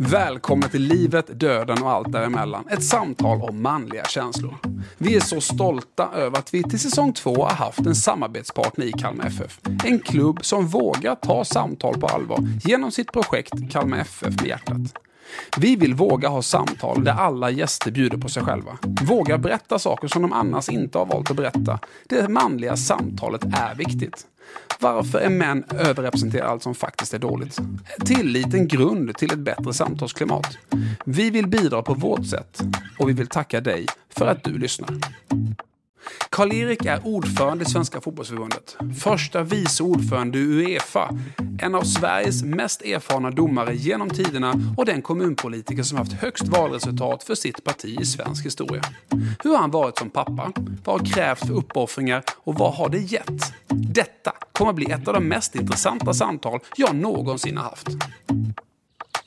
Välkomna till livet, döden och allt däremellan. Ett samtal om manliga känslor. Vi är så stolta över att vi till säsong två har haft en samarbetspartner i Kalmar FF. En klubb som vågar ta samtal på allvar genom sitt projekt Kalmar FF med hjärtat. Vi vill våga ha samtal där alla gäster bjuder på sig själva. Våga berätta saker som de annars inte har valt att berätta. Det manliga samtalet är viktigt. Varför är män överrepresenterade allt som faktiskt är dåligt? Tillit en grund till ett bättre samtalsklimat. Vi vill bidra på vårt sätt och vi vill tacka dig för att du lyssnar. Karl-Erik är ordförande i Svenska fotbollsförbundet, första vice ordförande i Uefa, en av Sveriges mest erfarna domare genom tiderna och den kommunpolitiker som haft högst valresultat för sitt parti i svensk historia. Hur har han varit som pappa? Vad har krävt för uppoffringar och vad har det gett? Detta kommer att bli ett av de mest intressanta samtal jag någonsin har haft.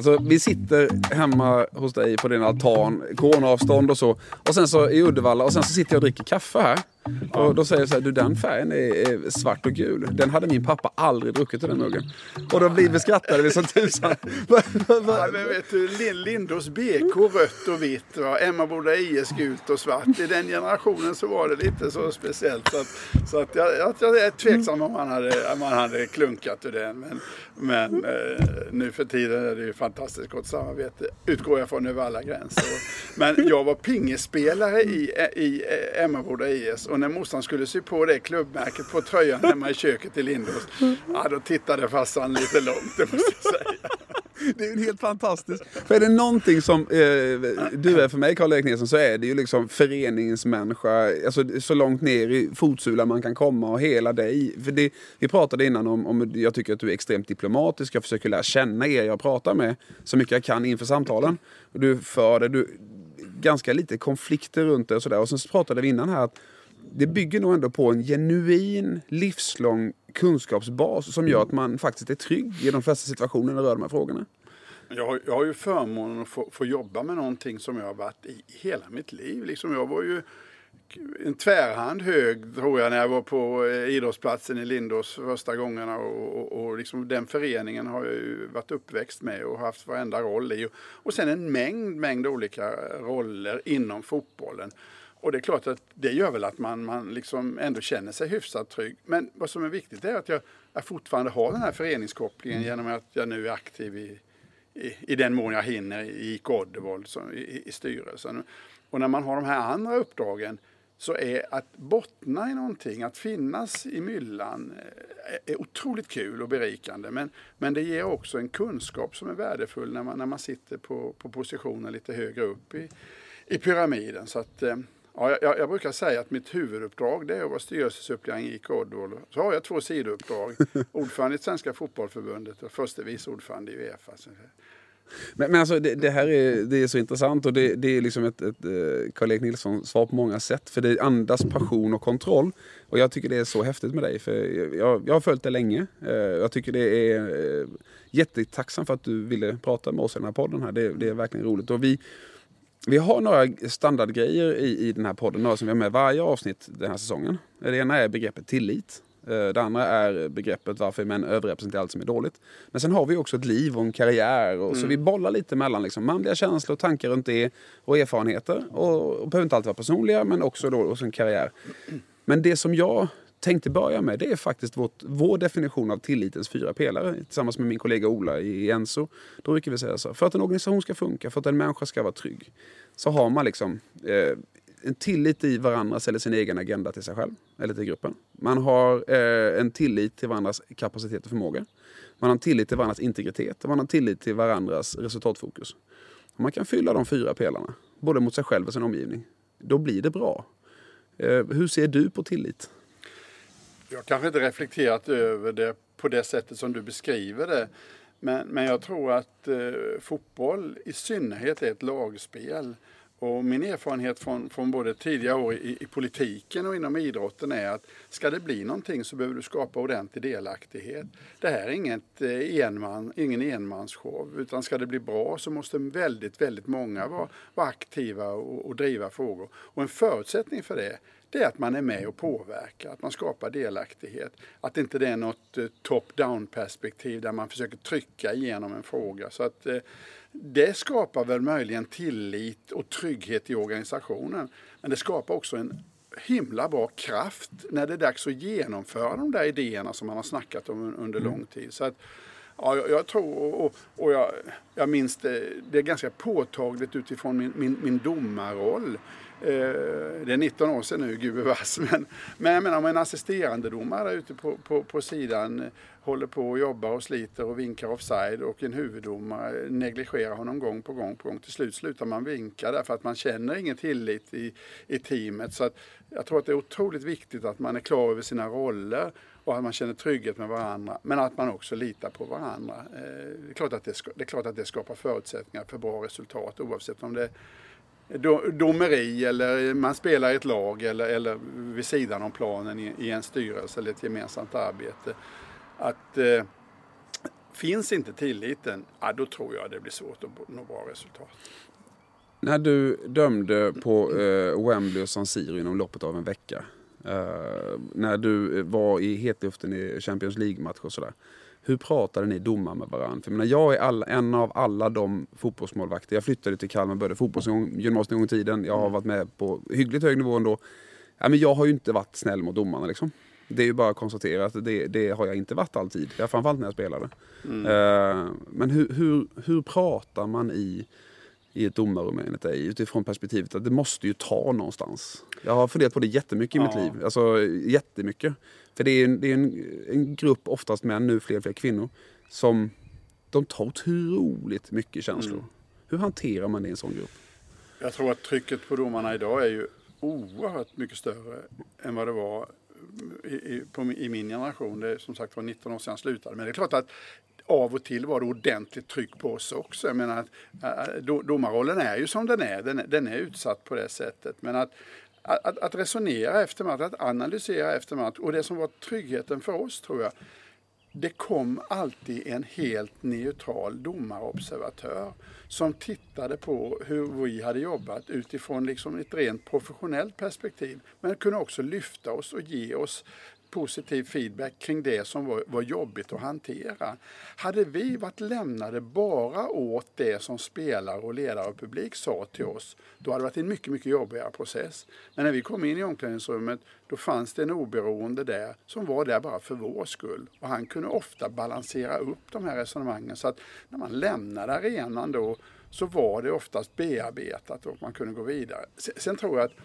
Alltså, vi sitter hemma hos dig på din altan, coronaavstånd och så. Och sen så i Uddevalla och sen så sitter jag och dricker kaffe här. Och då säger jag så här, du den färgen är, är svart och gul. Den hade min pappa aldrig druckit i den muggen. Och då blir vi skrattade vi som tusan. ja, men vet du, Lindos BK rött och vitt, va? Emmaboda IS gult och svart. I den generationen så var det lite så speciellt. Så att, så att jag, jag, jag är tveksam om man hade, om man hade klunkat ur den. Men, men eh, nu för tiden är det ju fantastiskt gott samarbete, utgår jag från över alla gränser. Men jag var pingespelare i, i Emmaboda IS och när morsan skulle sy på det klubbmärket på tröjan hemma i köket i Lindås, ja då tittade farsan lite långt, det måste jag säga. Det är ju helt fantastiskt. För är det någonting som eh, du är för mig, Karl-Erik Nilsson, så är det ju liksom föreningsmänniska. Alltså så långt ner i fotsulan man kan komma och hela dig. För det, vi pratade innan om, om, jag tycker att du är extremt diplomatisk. Jag försöker lära känna er jag pratar med så mycket jag kan inför samtalen. Och du för det, du, ganska lite konflikter runt det och sådär. Och sen så pratade vi innan här att det bygger nog ändå på en genuin, livslång kunskapsbas som gör att man faktiskt är trygg i de flesta situationer när det rör de här frågorna. Jag har, jag har ju förmånen att få, få, jobba med någonting som jag har varit i hela mitt liv. Liksom jag var ju en tvärhand hög tror jag när jag var på eh, idrottsplatsen i Lindås första gångerna och, och, och liksom den föreningen har jag ju varit uppväxt med och haft varenda roll i. Och, och sen en mängd, mängd olika roller inom fotbollen. Och det är klart att det gör väl att man, man liksom ändå känner sig hyfsat trygg. Men vad som är viktigt är att jag, jag fortfarande har den här föreningskopplingen genom att jag nu är aktiv i, i, i den mån jag hinner i IK Oddevold i, i styrelsen. Och när man har de här andra uppdragen så är att bottna i någonting, att finnas i myllan eh, är otroligt kul och berikande. Men, men det ger också en kunskap som är värdefull när man, när man sitter på, på positioner lite högre upp i, i pyramiden. Så att, eh, Ja, jag, jag, brukar säga att mitt huvuduppdrag det är att vara styrelsesuppleant i IK. Så har jag två sidouppdrag. ordförande i Svenska fotbollförbundet och förste vice ordförande i Uefa. Men, men alltså det, det, här är, det är så intressant och det, det är liksom ett, ett, eh, Karl-Erik Nilsson svar på många sätt. För det andas passion och kontroll. Och jag tycker det är så häftigt med dig. För jag, jag har följt det länge. Eh, jag tycker det är eh, jättetacksam för att du ville prata med oss i den här podden. Här. Det, det är verkligen roligt. Och vi, vi har några standardgrejer i, i den här podden, några som vi har med varje avsnitt den här säsongen. Det ena är begreppet tillit. Eh, det andra är begreppet varför män överrepresenterar allt som är dåligt. Men sen har vi också ett liv och en karriär. Och, mm. Så vi bollar lite mellan liksom, manliga känslor, tankar runt det och erfarenheter. Och, och behöver inte alltid vara personliga men också då, och sen karriär. Men det som jag tänkte börja med det är faktiskt vårt, vår definition av tillitens fyra pelare tillsammans med min kollega Ola i Enso. Då brukar vi säga så. För att en organisation ska funka, för att en människa ska vara trygg så har man liksom eh, en tillit i varandras eller sin egen agenda till sig själv eller till gruppen. Man har eh, en tillit till varandras kapacitet och förmåga. Man har en tillit till varandras integritet och man har en tillit till varandras resultatfokus. Om man kan fylla de fyra pelarna, både mot sig själv och sin omgivning, då blir det bra. Eh, hur ser du på tillit? Jag kanske inte reflekterat över det på det sättet som du beskriver det. Men, men jag tror att eh, fotboll i synnerhet är ett lagspel. Och min erfarenhet från, från både tidigare år i, i, politiken och inom idrotten är att ska det bli någonting så behöver du skapa ordentlig delaktighet. Det här är inget eh, enman, ingen enmansshow utan ska det bli bra så måste väldigt, väldigt många vara, vara aktiva och, och driva frågor. Och en förutsättning för det det är att man är med och påverkar, att man skapar delaktighet. Att inte det är något eh, top-down perspektiv där man försöker trycka igenom en fråga. Så att, eh, det skapar väl möjligen tillit och trygghet i organisationen. Men det skapar också en himla bra kraft när det är dags att genomföra de där idéerna som man har snackat om under mm. lång tid. Så att, ja, jag, jag tror, och, och jag, jag minns det, det är ganska påtagligt utifrån min, min, min domarroll. Eh, det är 19 år sedan nu, gubevars. Men, men jag menar om en assisterande domare ute på, på, på sidan håller på och jobbar och sliter och vinkar offside och en huvuddomare negligerar honom gång på gång på gång. Till slut slutar man vinka därför att man känner ingen tillit i, i teamet. Så att jag tror att det är otroligt viktigt att man är klar över sina roller och att man känner trygghet med varandra. Men att man också litar på varandra. Eh, det är klart att det, det, är klart att det skapar förutsättningar för bra resultat oavsett om det domeri eller man spelar i ett lag eller, eller vid sidan om planen i, i en styrelse eller ett gemensamt arbete. Att eh, finns inte tilliten, ja, då tror jag det blir svårt att nå bra resultat. När du dömde på eh, Wembley och San Siro inom loppet av en vecka. Eh, när du eh, var i hetluften i Champions League-match och sådär. Hur pratade ni domare med varandra? För jag, menar, jag är alla, en av alla de fotbollsmålvakter. Jag flyttade till Kalmar, började fotbollsgymnasiet en gång i tiden. Jag har varit med på hyggligt hög nivå ändå. Ja, men jag har ju inte varit snäll mot domarna liksom. Det är ju bara att konstatera att det, det har jag inte varit alltid. Framförallt när jag spelade. Mm. Uh, men hur, hur, hur pratar man i, i ett domarrum enligt dig utifrån perspektivet att det måste ju ta någonstans? Jag har funderat på det jättemycket i ja. mitt liv. Alltså jättemycket. För det är, en, det är en, en grupp, oftast män, nu fler och fler kvinnor, som de tar otroligt mycket känslor. Mm. Hur hanterar man det i en sån grupp? Jag tror att trycket på domarna idag är ju oerhört mycket större än vad det var i, i, på, i min generation. Det är som sagt var 19 år sedan jag slutade. Men det är klart att av och till var det ordentligt tryck på oss också. Jag menar att äh, domarrollen är ju som den är. Den, är. den är utsatt på det sättet. Men att att, att, resonera efter match, att analysera efter match. Och det som var tryggheten för oss tror jag, det kom alltid en helt neutral domarobservatör som tittade på hur vi hade jobbat utifrån liksom ett rent professionellt perspektiv. Men kunde också lyfta oss och ge oss positiv feedback kring det som var, var jobbigt att hantera. Hade vi varit lämnade bara åt det som spelare och ledare och publik sa till oss, då hade det varit en mycket, mycket jobbigare process. Men när vi kom in i omklädningsrummet, då fanns det en oberoende där som var där bara för vår skull. Och han kunde ofta balansera upp de här resonemangen så att när man lämnade arenan då så var det oftast bearbetat och man kunde gå vidare. Sen, tror jag att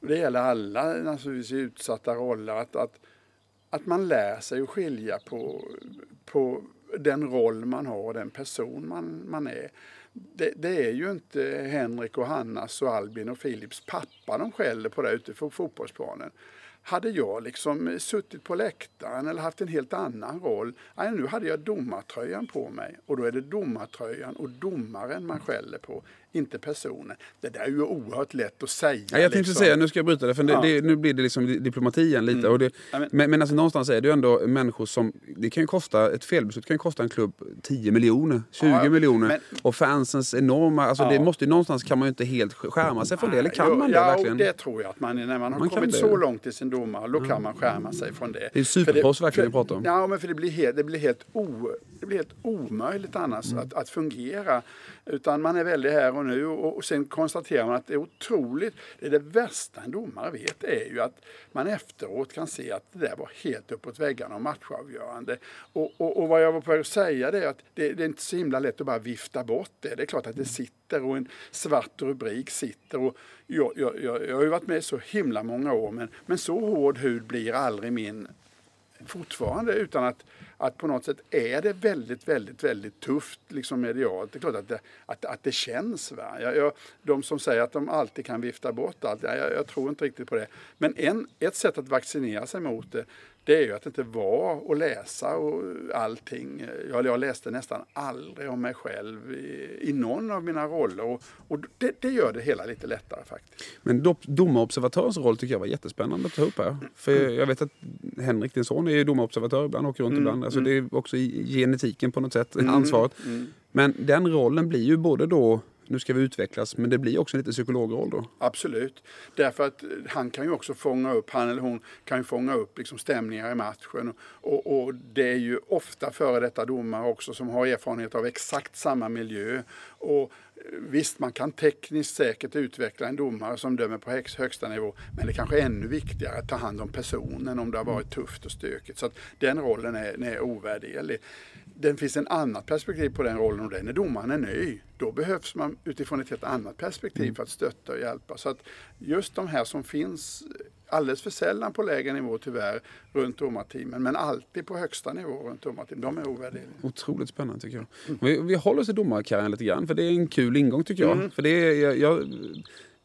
det gäller alla naturligtvis utsatta roller, att, att att man lär sig att skilja på, på den roll man har och den person man, man är. Det, det, är ju inte Henrik och Hannas och Albin och Philips pappa de skäller på där ute på fotbollsplanen. Hade jag liksom suttit på läktaren eller haft en helt annan roll, nej, nu hade jag domartröjan på mig och då är det domartröjan och domaren man skäller på inte personen. Det där är ju oerhört lätt att säga. Ja, jag tänkte liksom. säga, nu ska jag bryta det, för det, ja. det, nu blir det liksom diplomati igen lite. Mm. Och det, men, men alltså, någonstans är det ju ändå människor som, det kan kosta, ett felbeslut kan kosta en klubb 10 miljoner, 20 ja, miljoner. Men, och fansens enorma, alltså det måste ju någonstans kan man ju inte helt skärma sig från det, eller kan jo, man det ja, verkligen? Det tror jag att man, när man har man kommit så långt i sin domare, då kan man skärma sig från det. Det är superproffs verkligen vi pratar om. Ja, men för det blir helt, det blir helt, o, det blir helt omöjligt annars mm. att, att fungera. Utan man är väldigt här och nu och, och sen konstaterar man att det är otroligt, det, är det värsta en domare vet är ju att man efteråt kan se att det där var helt uppåt väggarna och matchavgörande. Och, och, och vad jag var på väg att säga det är att det, det, är inte så himla lätt att bara vifta bort det. Det är klart att det sitter och en svart rubrik sitter. Och jag, jag, jag, jag har ju varit med så himla många år men, men så hård hud blir aldrig min fortfarande utan att att på något sätt är det väldigt, väldigt, väldigt tufft liksom medialt. Det är klart att det, att, att det känns. Va? Jag, jag, de som säger att de alltid kan vifta bort allt, jag, jag tror inte riktigt på det. Men en, ett sätt att vaccinera sig mot det, det är ju att inte vara och läsa och allting. Jag, jag läste nästan aldrig om mig själv i, i någon av mina roller och, och det, det, gör det hela lite lättare faktiskt. Men domarobservatörens roll tycker jag var jättespännande att ta upp här. För jag vet att Henrik, din son, är ju domarobservatör ibland, åker runt mm, ibland. Alltså mm. Det är också i genetiken på något sätt, mm, ansvaret. Mm. Men den rollen blir ju både då nu ska vi utvecklas. Men det blir också en liten psykologroll då. Absolut. Därför att eh, han kan ju också fånga upp, han eller hon kan ju fånga upp liksom stämningar i matchen. Och, och det är ju ofta före detta domare också som har erfarenhet av exakt samma miljö. Och eh, Visst, man kan tekniskt säkert utveckla en domare som dömer på högsta nivå, men det är kanske är ännu viktigare att ta hand om personen om det har varit tufft och stökigt. Så att den rollen är, är ovärderlig. Det finns en annat perspektiv på den rollen och det är när domaren är ny. Då behövs man utifrån ett helt annat perspektiv mm. för att stötta och hjälpa. Så att just de här som finns alldeles för sällan på lägre nivå tyvärr runt domarteamen men alltid på högsta nivå runt domarteamen. De är ovärderliga. Otroligt spännande tycker jag. Mm. Vi, vi håller oss till domarkarriären lite grann för det är en kul ingång tycker jag. Mm. För det är, jag, jag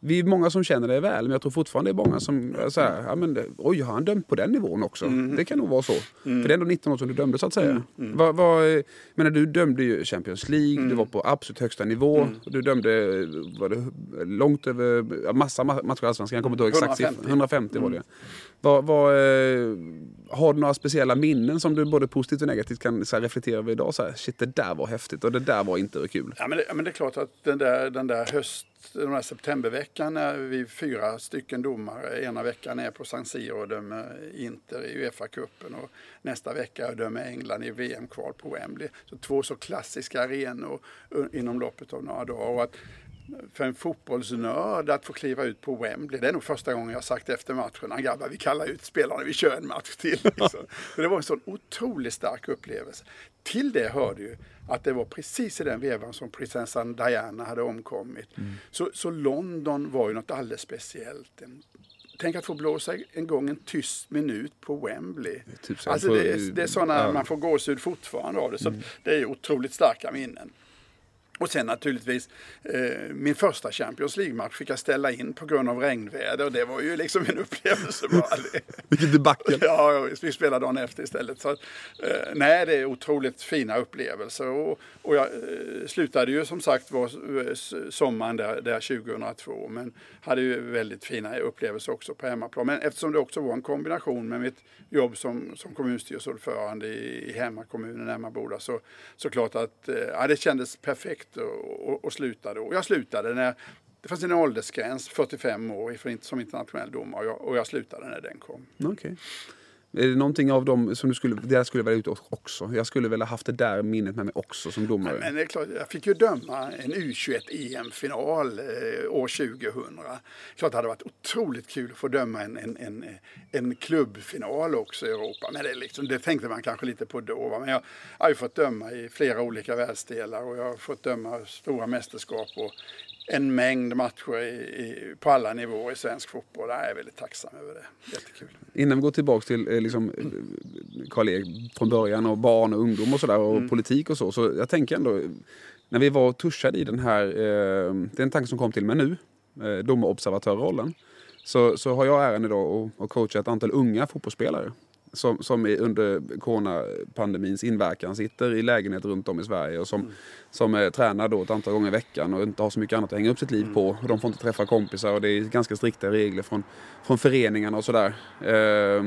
vi är många som känner det väl, men jag tror fortfarande det är många som så här, ja, men, oj, har han dömt på den nivån också? Mm. Det kan nog vara så. Mm. För det är ändå 19 år som du dömde så att säga. Mm. mm. Var, var, men du dömde ju Champions League, du mm. var på absolut högsta nivå. Mm. Du dömde var det, långt över, massa matcher i Allsvenskan, jag kommer inte ihåg exakt 150. 150 var det. Var, var, eh, har du några speciella minnen som du både positivt och negativt kan så här, reflektera över idag? Så här, shit, det där var häftigt och det där var inte kul. Ja, men det, men det är klart att den där, den där den här septemberveckan är vi fyra stycken domare. Ena veckan är på San Siro och dömer Inter i Uefa-cupen och nästa vecka dömer England i VM-kval på Wembley. Så två så klassiska arenor inom loppet av några dagar. Och att för en fotbollsnörd att få kliva ut på Wembley. Det är nog första gången jag sagt efter matchen, grabbar vi kallar ut spelarna, vi kör en match till. Liksom. det var en sån otroligt stark upplevelse. Till det hörde ju att det var precis i den vevan som prinsessan Diana hade omkommit. Mm. Så, så London var ju något alldeles speciellt. Tänk att få blåsa en gång en tyst minut på Wembley. Typ alltså det, är, det är sådana, ja. man får gåshud fortfarande av det. Så mm. det är otroligt starka minnen. Och sen naturligtvis eh, min första Champions League-match fick jag ställa in på grund av regnväder och det var ju liksom en upplevelse bara. Vilket debacle! Ja, vi spelade dagen efter istället. Så, eh, nej, det är otroligt fina upplevelser och, och jag eh, slutade ju som sagt var eh, sommaren där, där 2002 men hade ju väldigt fina upplevelser också på hemmaplan. Men eftersom det också var en kombination med mitt jobb som, som kommunstyrelseordförande i, i hemmakommunen Emmaboda så, så klart att eh, ja, det kändes perfekt direkt och, och, och slutade. Och jag slutade när det fanns en åldersgräns, 45 år, som internationell domare och jag, och jag slutade när den kom. Okay. Är det någonting av dem som du skulle, där skulle vilja ut också? Jag skulle väl ha haft det där minnet med mig också som domare. men det är klart, jag fick ju döma en U21 EM-final eh, år 2000. Klart det hade varit otroligt kul att få döma en, en, en, en klubbfinal också i Europa. Men det, liksom, det tänkte man kanske lite på då. Va? Men jag, jag har ju fått döma i flera olika världsdelar och jag har fått döma stora mästerskap och en mängd matcher i, i, på alla nivåer i svensk fotboll. Jag är väldigt tacksam över det. Jättekul. Innan vi går tillbaka till eh, liksom, Karl-Erik från början och barn och ungdom och sådär och mm. politik och så. Så jag tänker ändå, när vi var tuschade i den här, eh, det är en tanke som kom till mig nu, eh, domarobservatörrollen. Så, så har jag äran idag att coacha ett antal unga fotbollsspelare som, som under coronapandemins inverkan sitter i lägenheter runt om i Sverige och som, mm. som är, tränar då ett antal gånger i veckan och inte har så mycket annat att hänga upp sitt liv mm. på. Och de får inte träffa kompisar och det är ganska strikta regler från, från föreningarna och sådär. Eh,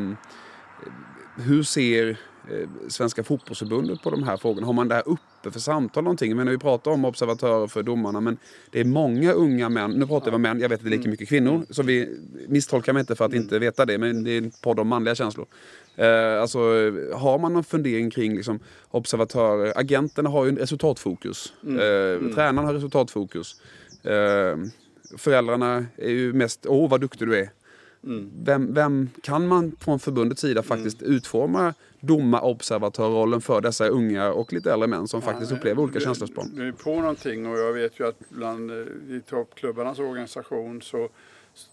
hur ser Eh, Svenska fotbollsförbundet på de här frågorna? Har man det här uppe för samtal någonting? Men vi pratar om observatörer för domarna men det är många unga män, nu pratar vi om män, jag vet att det är lika mm. mycket kvinnor, så vi misstolkar mig inte för att mm. inte veta det, men det är en podd om manliga känslor. Eh, alltså, har man någon fundering kring liksom, observatörer? Agenterna har ju en resultatfokus. Mm. Eh, mm. Tränarna har resultatfokus. Eh, föräldrarna är ju mest, åh vad duktig du är. Mm. Vem, vem, kan man från förbundets sida faktiskt mm. utforma domarobservatörrollen för dessa unga och lite äldre män som ja, faktiskt upplever olika känslosprång? Du är på någonting och jag vet ju att bland eh, i toppklubbarnas organisation så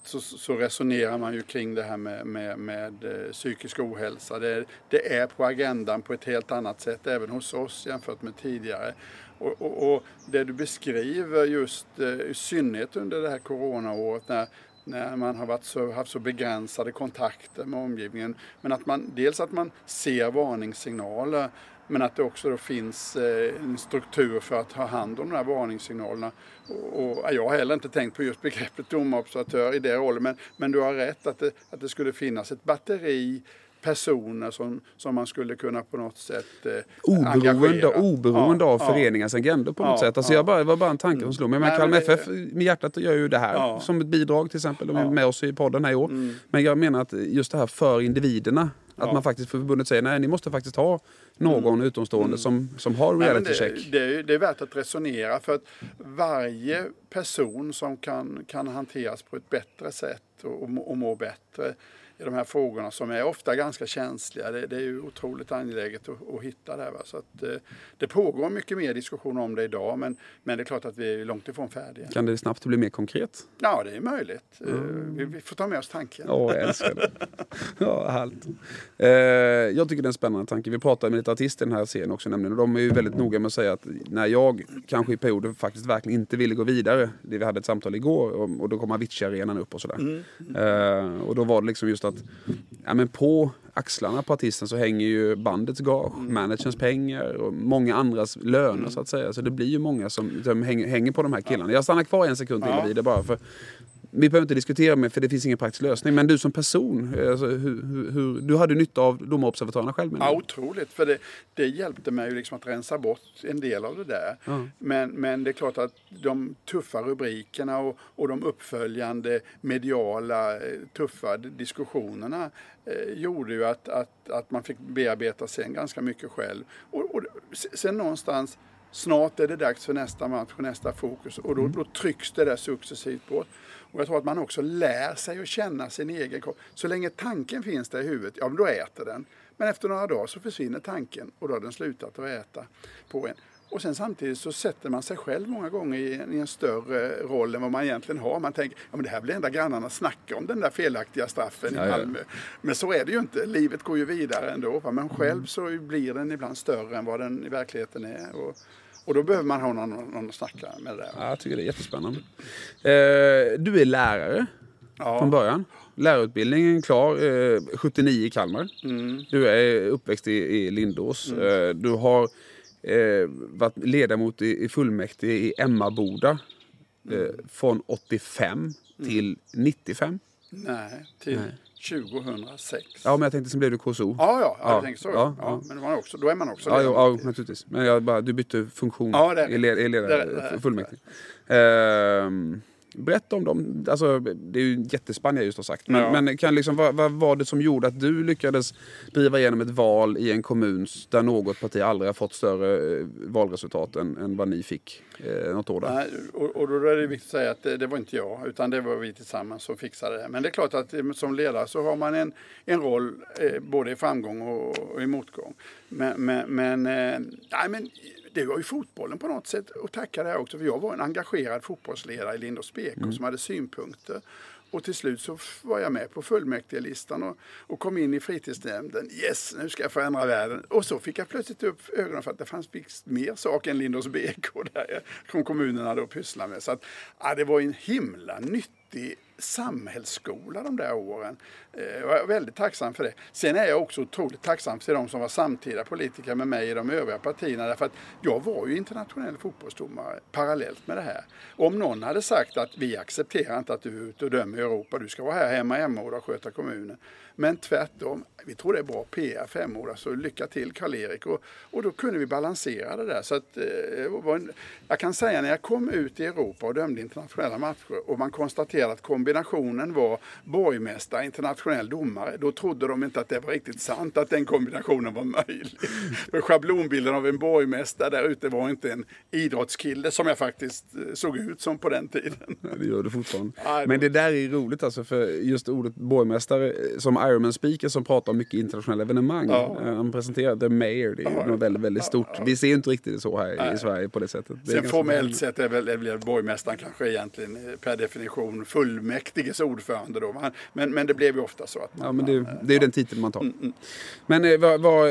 så, så, resonerar man ju kring det här med, med, med eh, psykisk ohälsa. Det, det, är på agendan på ett helt annat sätt även hos oss jämfört med tidigare. Och, och, och det du beskriver just eh, i synnerhet under det här coronaåret när när man har varit så, haft så begränsade kontakter med omgivningen. Men att man, dels att man ser varningssignaler men att det också finns eh, en struktur för att ha hand om de här varningssignalerna. Och, och, jag har heller inte tänkt på just begreppet domobservatör i det rollen men, men du har rätt att det, att det skulle finnas ett batteri personer som, som man skulle kunna på något sätt eh, Oberoende, engagera. oberoende Ja, av ja. föreningens agendor på något Ja, sätt. Alltså ja. jag bara, det var bara en tanke som slog mig. Men Nej, Kalmar FF med hjärtat gör ju det här som ett bidrag till exempel. De är med oss i podden här i år. Mm. Men jag menar att just det här för individerna. Att Ja. man faktiskt för förbundet säger nej, ni måste faktiskt ha någon utomstående som, som har Mm. Reality det, check. det, är, ju- det är värt att resonera för att varje person som kan, kan hanteras på ett bättre sätt och, och må bättre i de här frågorna som är ofta ganska känsliga. Det, det är ju otroligt angeläget att, att hitta det. Va? Så att, eh, det pågår mycket mer diskussion om det idag men, men det är klart att vi är långt ifrån färdiga. Kan det snabbt bli mer konkret? Ja, det är möjligt. Eh, Vi, vi får ta med oss tanken. Ja, jag älskar det. Ja, härligt. Eh, jag tycker det är en spännande tanke. Vi pratade med lite artister i den här serien också nämligen. Och de är ju väldigt noga med att säga att när jag kanske i perioder faktiskt verkligen inte ville gå vidare. Det vi hade ett samtal igår och, och då kom Avicii-arenan upp och sådär. Eh, och då var det liksom just att ja, men på axlarna på artisten så hänger ju bandets gage, managerns pengar och många andras löner så att säga. Så det blir ju många som, som hänger, hänger på de här killarna. Jag stannar kvar en sekund till Ja. vid det bara för vi behöver inte diskutera med för det finns ingen praktisk lösning. Men du som person, alltså, hur, hur, du hade nytta av domarobservatörerna själv Ja, otroligt. För det, det hjälpte mig liksom att rensa bort en del av det där. Ja. Men, men det är klart att de tuffa rubrikerna och, och de uppföljande mediala eh, tuffa diskussionerna eh, gjorde ju att, att, att man fick bearbeta sen ganska mycket själv. Och, och se- sen någonstans Snart är det dags för nästa match och nästa fokus och då, då trycks det där successivt bort. Och jag tror att man också lär sig att känna sin egen kropp. Så länge tanken finns där i huvudet, ja men då äter den. Men efter några dagar så försvinner tanken och då har den slutat att äta på en. Och sen samtidigt så sätter man sig själv många gånger i en, i en större roll än vad man egentligen har. Man tänker, ja men det här blir enda grannarna snacka om den där felaktiga straffen Ja, i ja. Malmö. Men så är det ju inte. Livet går ju vidare ändå. Va? Men själv så blir den ibland större än vad den i verkligheten är. Och, och då behöver man ha någon, någon att snacka med det. Ja, jag tycker det är jättespännande. Eh, du är lärare Ja. från början. Lärarutbildningen klar, eh, 79 i Kalmar. Mm. Du är uppväxt i, i Lindås. Eh, du har eh, varit ledamot i, i fullmäktige i Emmaboda eh, från 85 till 95. Nej, till Nej. 2006. Ja, men jag tänkte sen blev du KSO. Ja, ja, ja, Ja, jag tänker så. ja, Ja, ja. Men man också, då är man också Ja, ledamot ja, i- naturligtvis. Men jag bara, du bytte funktion Ja, i, led, i led, det är- det är- fullmäktige. Ehm, berätta om dem. Alltså, det är ju jättespann jag just har sagt. Men, Ja. men kan liksom, vad, vad var det som gjorde att du lyckades driva igenom ett val i en kommun där något parti aldrig har fått större eh, valresultat än, än vad ni fick eh, något år där? Nej, och, och då är det viktigt att säga att det, det var inte jag, utan det var vi tillsammans som fixade det. Men det är klart att eh, som ledare så har man en, en roll eh, både i framgång och, och i motgång. Men, men, men, eh, nej, men det var ju fotbollen på något sätt att tacka det här också. För jag var en engagerad fotbollsledare i Lindås BK som hade synpunkter. Och till slut så var jag med på fullmäktigelistan och, och kom in i fritidsnämnden. Yes, nu ska jag förändra världen. Och så fick jag plötsligt upp ögonen för att det fanns mer saker än Lindås BK där som kommunerna då pysslar med. Så att, ja, det var en himla nyttig samhällsskola de där åren. Eh, jag är väldigt tacksam för det. Sen är jag också otroligt tacksam till de som var samtida politiker med mig i de övriga partierna. Därför att jag var ju internationell fotbollsdomare parallellt med det här. Om någon hade sagt att vi accepterar inte att du är ute och dömer i Europa, du ska vara här hemma i Emmaboda och sköta kommunen. Men tvärtom, vi tror det är bra PR för Emmaboda, så lycka till Karl-Erik. Och, och då kunde vi balansera det där. Så att, eh, en, jag kan säga när jag kom ut i Europa och dömde internationella matcher och man konstaterade att kombinationen var borgmästare, internationell domare, då trodde de inte att det var riktigt sant att den kombinationen var möjlig. För schablonbilden av en borgmästare där ute var inte en idrottskille som jag faktiskt eh, såg ut som på den tiden. Ja, Det gör du fortfarande. Men det där är roligt alltså för just ordet borgmästare eh, Ironman speaker som pratar om mycket internationella evenemang. Ja. Eh, Han presenterar The Mayor, det är Ja. något väldigt, väldigt stort. Vi ser inte riktigt det så här i Sverige på det sättet. Det Sen formellt sett är väl, är väl borgmästaren kanske egentligen eh, per definition fullmäktiges ordförande då. Men, men, men det blev ju ofta så att man, Ja, men det, man, det är ju den titeln man tar. Mm, Men eh, vad, vad,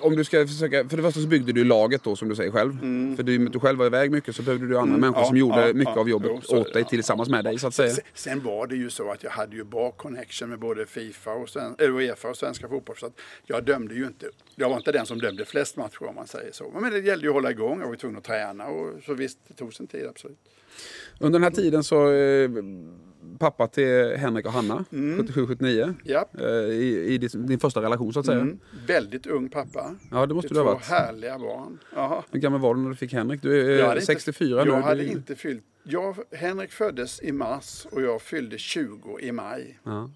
om du ska försöka, för det första så byggde du laget då som du säger själv. För du, du själv var iväg mycket så behövde du andra människor Mm. ja, som gjorde mycket av jobbet jo, så åt dig tillsammans med dig så att säga. Sen, sen var det ju så att jag hade ju bra connection med både Fifa och Sven, eller Uefa och Svenska fotboll. Så jag dömde ju inte. Jag var inte den som dömde flest matcher om man säger så. Men det gällde ju att hålla igång. Jag var tvungen att träna och så visst, det tog sin tid absolut. Under den här tiden så eh, pappa till Henrik och Hanna, Mm. 77-79. Japp. Eh, I, i din, första relation så att säga. Mm. Väldigt ung pappa. Ja, det måste Till du ha två varit. härliga barn. Jaha. Hur gammal var du när du fick Henrik? Du är eh, hade inte- 64 nu. Jag hade du, inte fyllt... Jag, Henrik föddes i mars och jag fyllde 20 i maj. ja,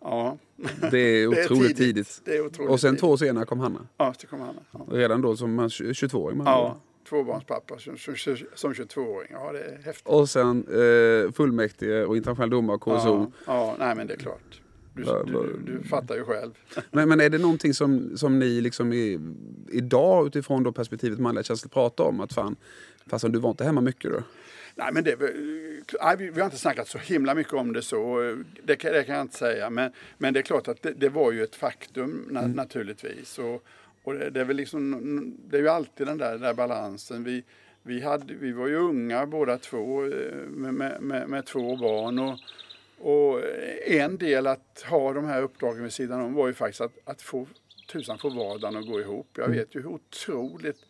Ja. det är Det är otroligt tidigt. Det är otroligt Och sen tidigt. två år senare kom Hanna. Ja, så kom Hanna. Ja. Redan då som 22-åring. med andra ord. ja. Tvåbarnspappa som, som, som 22-åring. Ja, det är häftigt. Och sen eh, fullmäktige och internationell domare, KSO. Ja, ja, nej men det är klart. Du, du, du fattar ju själv. Men, men är det någonting som, som ni liksom i, idag utifrån då perspektivet manliga känslor pratar om? Att fan, fast du var inte hemma mycket då? Nej, men det, nej, vi vi har inte snackat så himla mycket om det så. Det kan, det kan jag inte säga. Men, men det är klart att det, det var ju ett faktum na, naturligtvis. Och, och det, det är väl liksom, det är ju alltid den där, den där balansen. Vi, vi, hade, vi var ju unga båda två eh, med, med, med, med två barn. Och, och en del att ha de här uppdragen vid sidan om var ju faktiskt att, att få tusan få vardagen att gå ihop. Jag vet ju hur otroligt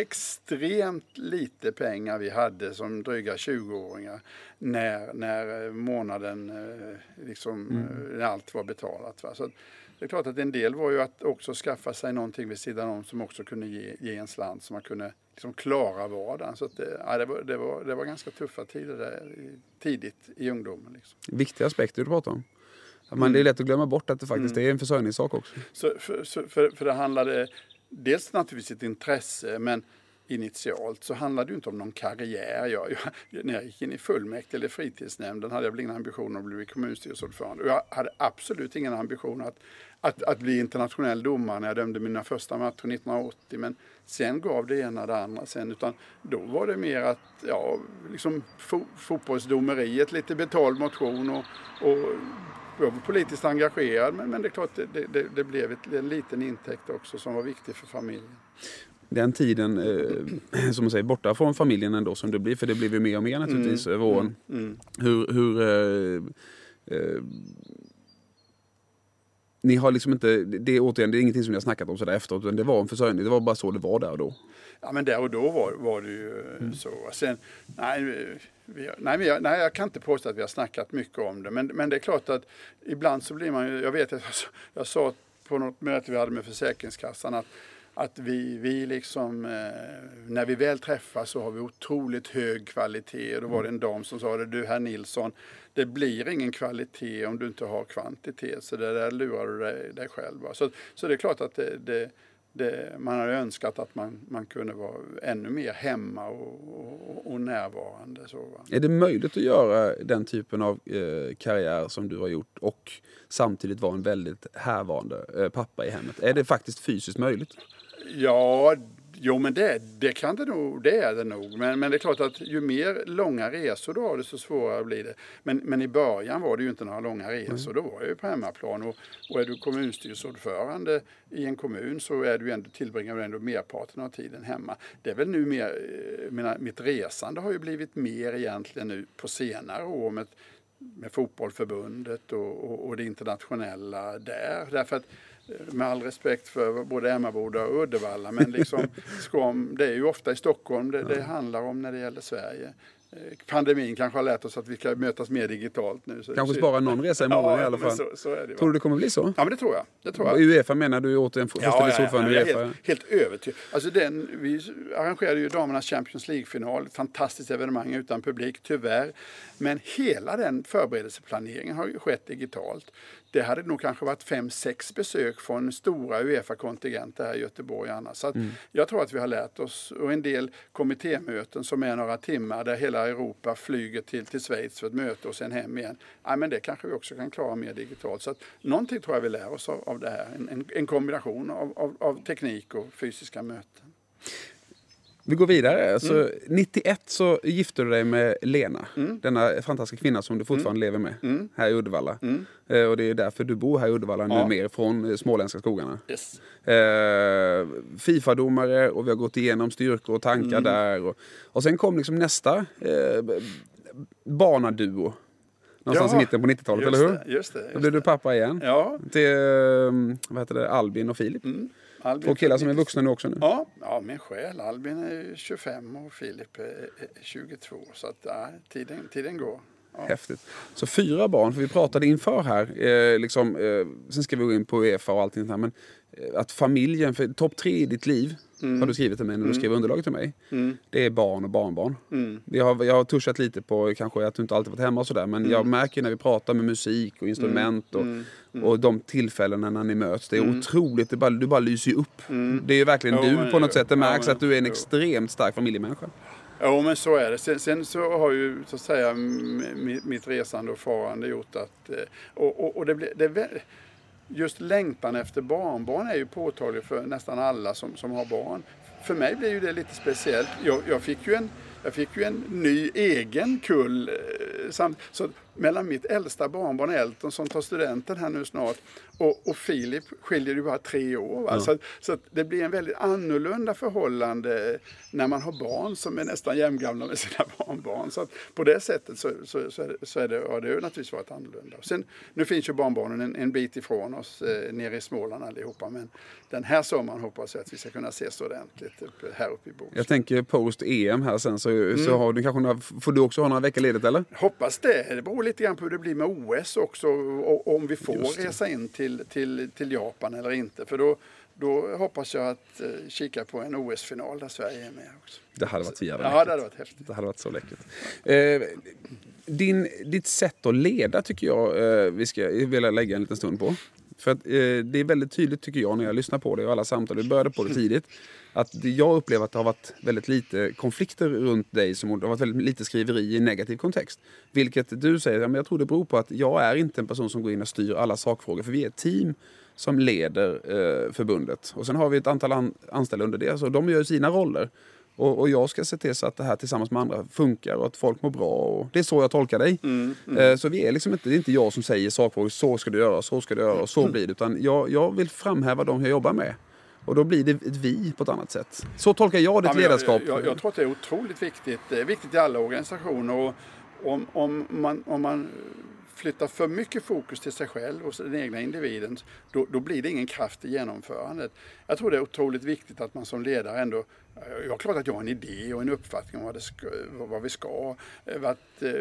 extremt lite pengar vi hade som dryga 20-åringar när, när eh, månaden, eh, liksom, eh, när allt var betalat. Va? Så det är klart att en del var ju att också skaffa sig någonting vid sidan om som också kunde ge, ge en slant så man kunde liksom klara vardagen. Så det, ja, det, var, det, var, det var ganska tuffa tider där, tidigt i ungdomen. Liksom. Viktiga aspekter du pratar om. Att Mm. Det är lätt att glömma bort att det faktiskt är en försörjningssak också. Så för, så för, för det handlade dels naturligtvis ett intresse men initialt så handlade det ju inte om någon karriär. Jag, jag, när jag gick in i fullmäktige eller fritidsnämnden hade jag väl ingen ambition att bli kommunstyrelseordförande. Och jag hade absolut ingen ambition att, att, att bli internationell domare när jag dömde mina första matcher 1980. Men sen gav det ena det andra sen. Utan då var det mer att, ja, liksom fo, fotbollsdomeriet, lite betald motion och, och jag var politiskt engagerad men, men det är klart det, det, det, blev ett, en liten intäkt också som var viktig för familjen. Den tiden, eh, som man säger, borta från familjen ändå som det blir. För det blir ju mer och mer naturligtvis över åren. Mm. Hur, hur eh, eh, ni har liksom inte, det är återigen, det är ingenting som ni har snackat om sådär efteråt. Utan det var en försörjning, det var bara så det var där och då. Ja men där och då var, var det ju Mm. så. Sen, nej, vi, nej, vi, har, nej, jag kan inte påstå att vi har snackat mycket om det. Men, men det är klart att ibland så blir man ju, jag vet att jag, jag sa på något möte vi hade med Försäkringskassan att att vi, vi liksom, eh, när vi väl träffas så har vi otroligt hög kvalitet. Och då var det en dam som sa det, du herr Nilsson, det blir ingen kvalitet om du inte har kvantitet. Så det där lurar du dig, dig själv. Så, så det är klart att det, det, det, man hade önskat att man, man kunde vara ännu mer hemma och, och, och närvarande. Så, va? Är det möjligt att göra den typen av eh, karriär som du har gjort och samtidigt vara en väldigt härvarande eh, pappa i hemmet? Är det faktiskt fysiskt möjligt? Ja, jo men det, det kan det nog, det är det nog. Men, men det är klart att ju mer långa resor du har desto svårare blir det. Men, men i början var det ju inte några långa resor, då var jag ju på hemmaplan. Och, och är du kommunstyrelseordförande i en kommun så är du ändå, tillbringar du ändå merparten av tiden hemma. Det är väl nu mer, eh, mina, mitt resande har ju blivit mer egentligen nu på senare år med, med fotbollförbundet och, och, och det internationella där. Därför att med all respekt för både Emmaboda och Uddevalla, men liksom, ska, det är ju ofta i Stockholm det, det handlar om när det gäller Sverige. Eh, Pandemin kanske har lärt oss att vi ska mötas mer digitalt nu. Så Kanske spara någon resa imorgon ja, i alla fall. Så, så det? Tror du det kommer bli så? Ja, men det tror jag. Det tror jag. Uefa menar du återigen första Ja, vice ja, ordförande ja, är Uefa. helt, helt övertygad. Alltså den, vi arrangerade ju damernas Champions League-final. Ett fantastiskt evenemang utan publik, tyvärr. Men hela den förberedelseplaneringen har ju skett digitalt. Det hade nog kanske varit fem, sex besök från stora Uefa-kontingenter här i Göteborg annars. Så att Jag tror att vi har lärt oss. Och en del kommittémöten som är några timmar där hela Europa flyger till, till Schweiz för ett möte och sen hem igen. Ja, men det kanske vi också kan klara mer digitalt. Så att någonting tror jag vi lär oss av, av det här. En, en, en kombination av, av, av teknik och fysiska möten. Vi går vidare. Alltså, Mm. 91 så gifte du dig med Lena. Denna fantastiska kvinna som du fortfarande Mm. lever med här i Uddevalla. Eh, och det är därför du bor här i Uddevalla Ja. nu mer från eh, småländska skogarna. Yes. Eh, Fifa-domare och vi har gått igenom styrkor och tankar Mm. där. Och, och sen kom liksom nästa eh, barnaduo. Någonstans Ja, i mitten på 90-talet, Just eller hur? det, just det. Då Just blev det. du pappa igen. Ja. Till eh, vad heter det, Albin och Filip. Mm. Albin Två killar som är vuxna nu också nu. Ja, ja, min själ. Albin är ju 25 och Filip är 22. Så att, ja, tiden, tiden går. Häftigt. Så fyra barn, för vi pratade inför här, eh, liksom, eh, sen ska vi gå in på Uefa och allting här, men eh, att familjen, för topp tre i ditt liv har du skrivit till mig när du skrev underlaget till mig. Det är barn och barnbarn. Vi har, jag har touchat lite på kanske att du inte alltid varit hemma och sådär, men jag märker när vi pratar med musik och instrument och, och de tillfällena när ni möts, det är otroligt, det bara, du bara lyser ju upp. Det är ju verkligen Jo, du på något det- sätt, det ja, märks men- att du är en extremt stark familjemänniska. Jo, men så är det. Sen, sen så har ju så att säga mitt resande och farande gjort att... Eh, och, och, och det blir, det just längtan efter barnbarn är ju påtaglig för nästan alla som, som har barn. För mig blir ju det lite speciellt. Jag, jag, fick, ju en, jag fick ju en ny egen kull. Eh, samt, så mellan mitt äldsta barnbarn Elton som tar studenten här nu snart och, och Filip skiljer ju bara tre år. Va? Så, så det blir en väldigt annorlunda förhållande när man har barn som är nästan jämngamla med sina barnbarn. Så på det sättet så, så, så, är det, så är det, har det ju naturligtvis varit annorlunda. Och sen, nu finns ju barnbarnen en, en bit ifrån oss eh, nere i Småland allihopa. Men den här sommaren hoppas jag att vi ska kunna ses ordentligt uppe, här uppe i Borås. Jag tänker post-EM här sen så, Mm. så har du kanske några, får du också ha några veckor ledigt eller? Hoppas det. Det beror lite grann på hur det blir med OS också och om vi får resa in till, till, till Japan eller inte. För då, då hoppas jag att eh, kika på en OS-final där Sverige är med också. Det hade varit så jävla Ja, läckert. det hade varit häftigt. Det hade varit så läckert. Eh, din, ditt sätt att leda tycker jag eh, vi ska vilja lägga en liten stund på. För att, eh, det är väldigt tydligt tycker jag när jag lyssnar på det och alla samtal, vi började på det tidigt. Att jag upplever att det har varit väldigt lite konflikter runt dig, som det har varit väldigt lite skriveri i negativ kontext. Vilket du säger, ja, men jag tror det beror på att jag är inte en person som går in och styr alla sakfrågor. För vi är ett team som leder eh, förbundet. Och sen har vi ett antal an, anställda under det, så de gör sina roller. Och, och jag ska se till så att det här tillsammans med andra funkar och att folk mår bra. Och det är så jag tolkar dig. Eh, Så vi är liksom inte, det är inte jag som säger sakfrågor, så ska du göra, så ska du göra och så blir det. Utan jag, jag vill framhäva de jag jobbar med. Och då blir det ett vi på ett annat sätt. Så tolkar jag ditt Ja, ledarskap. Jag, jag, jag tror att det är otroligt viktigt. Det är viktigt i alla organisationer. Och om, om, man, om man flyttar för mycket fokus till sig själv och den egna individen, då, då blir det ingen kraft i genomförandet. Jag tror det är otroligt viktigt att man som ledare ändå jag har klart att jag har en idé och en uppfattning om vad, det ska, vad vi ska. eh, Varit, eh,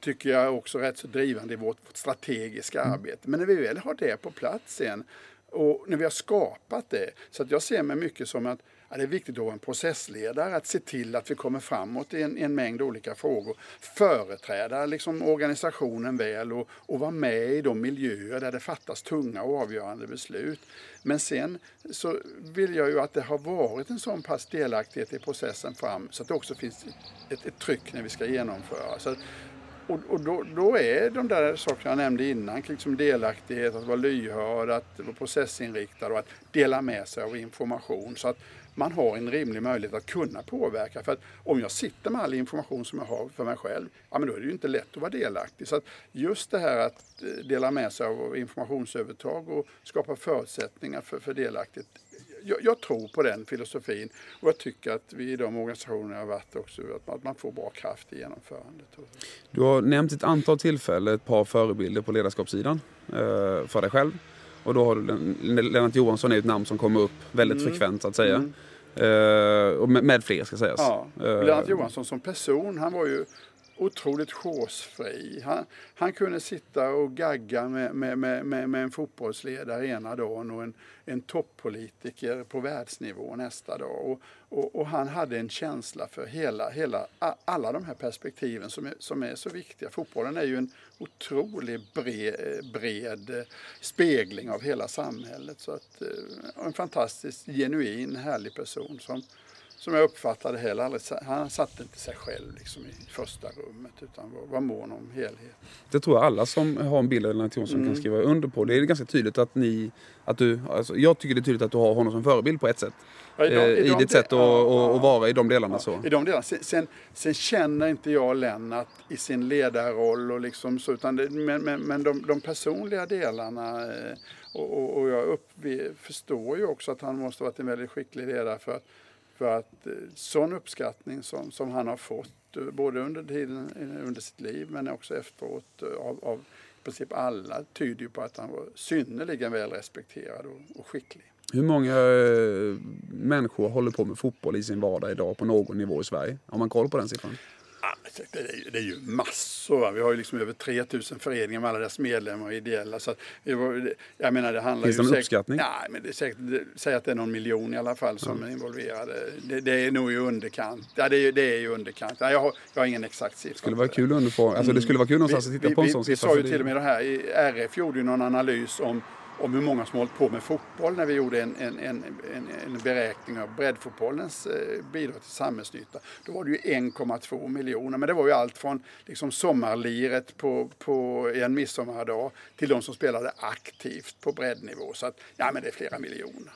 tycker jag också rätt så drivande i vårt, vårt strategiska arbete. Men när vi väl har det på plats sen och när vi har skapat det. Så att jag ser mig mycket som att ja, det är viktigt att vara en processledare, att se till att vi kommer framåt i en, i en mängd olika frågor. Företräda liksom organisationen väl och, och vara med i de miljöer där det fattas tunga och avgörande beslut. Men sen så vill jag ju att det har varit en sån pass delaktighet i processen fram så att det också finns ett, ett tryck när vi ska genomföra. Så att, och, och då, då är de där sakerna jag nämnde innan, liksom delaktighet, att vara lyhörd, att vara processinriktad och att dela med sig av information. Så att man har en rimlig möjlighet att kunna påverka. För att om jag sitter med all information som jag har för mig själv, ja men då är det ju inte lätt att vara delaktig. Så att just det här att eh, dela med sig av informationsövertag och skapa förutsättningar för, för delaktighet. Jag, jag tror på den filosofin och jag tycker att vi i de organisationer jag har varit också, att man, att man får bra kraft i genomförandet. Du har nämnt ett antal tillfällen ett par förebilder på ledarskapssidan eh, för dig själv. Och då har du Len- Lennart Johansson är ett namn som kommer upp väldigt frekvent så att säga. Eh, och med, med fler ska sägas. Ja, Eh, Lennart Johansson som person, han var ju otroligt chosefri. Han, han kunde sitta och gagga med, med, med, med, en fotbollsledare ena dagen och en, en toppolitiker på världsnivå nästa dag. Och, och, och han hade en känsla för hela, hela, alla de här perspektiven som är, som är så viktiga. Fotbollen är ju en otroligt bred, bred spegling av hela samhället. Så att, eh, en fantastiskt genuin, härlig person som, som jag uppfattade heller aldrig, han satte inte sig själv liksom i första rummet utan var, var mån om helhet. Det tror jag alla som har en bild av Lennart Johansson Mm. kan skriva under på. Det är ganska tydligt att ni, att du, alltså, jag tycker det är tydligt att du har honom som förebild på ett sätt. Ja, i de- Eh, i I de- ditt sätt att, ja, ja. vara i de delarna så. I de delarna. Sen, sen, sen känner inte jag Lennart i sin ledarroll och liksom så, utan det, men, men, men de, de personliga delarna eh, och, och, och jag upp, vi förstår ju också att han måste ha varit en väldigt skicklig ledare för att, för att eh, sån uppskattning som, som han har fått eh, både under tiden eh, under sitt liv men också efteråt av, av i princip alla tyder ju på att han var synnerligen väl respekterad och, och skicklig. Hur många människor håller på med fotboll i sin vardag idag på någon nivå i Sverige? Har man koll på den siffran? Det, är, det är ju massor. Va? Vi har ju liksom över 3000 föreningar med alla dess medlemmar och ideella. Så att, jag menar, det handlar Finns det någon säkert, uppskattning? Nej, men det är säkert, säg att det är någon miljon i alla fall som är involverade. Det, det är nog i underkant. Ja, det är, det är i underkant. Ja, jag, har, jag har ingen exakt siffra. Det skulle vara kul att alltså det skulle vara kul någonstans att titta vi, på en vi, sån Vi sa ju till och med det här, i RF gjorde ju någon analys om, om hur många som hållit på med fotboll när vi gjorde en, en, en, en, en beräkning av breddfotbollens eh, bidrag till samhällsnytta. Då var det ju 1,2 miljoner, men det var ju allt från liksom sommarliret på, på en midsommardag till de som spelade aktivt på breddnivå. Så att, ja men det är flera miljoner.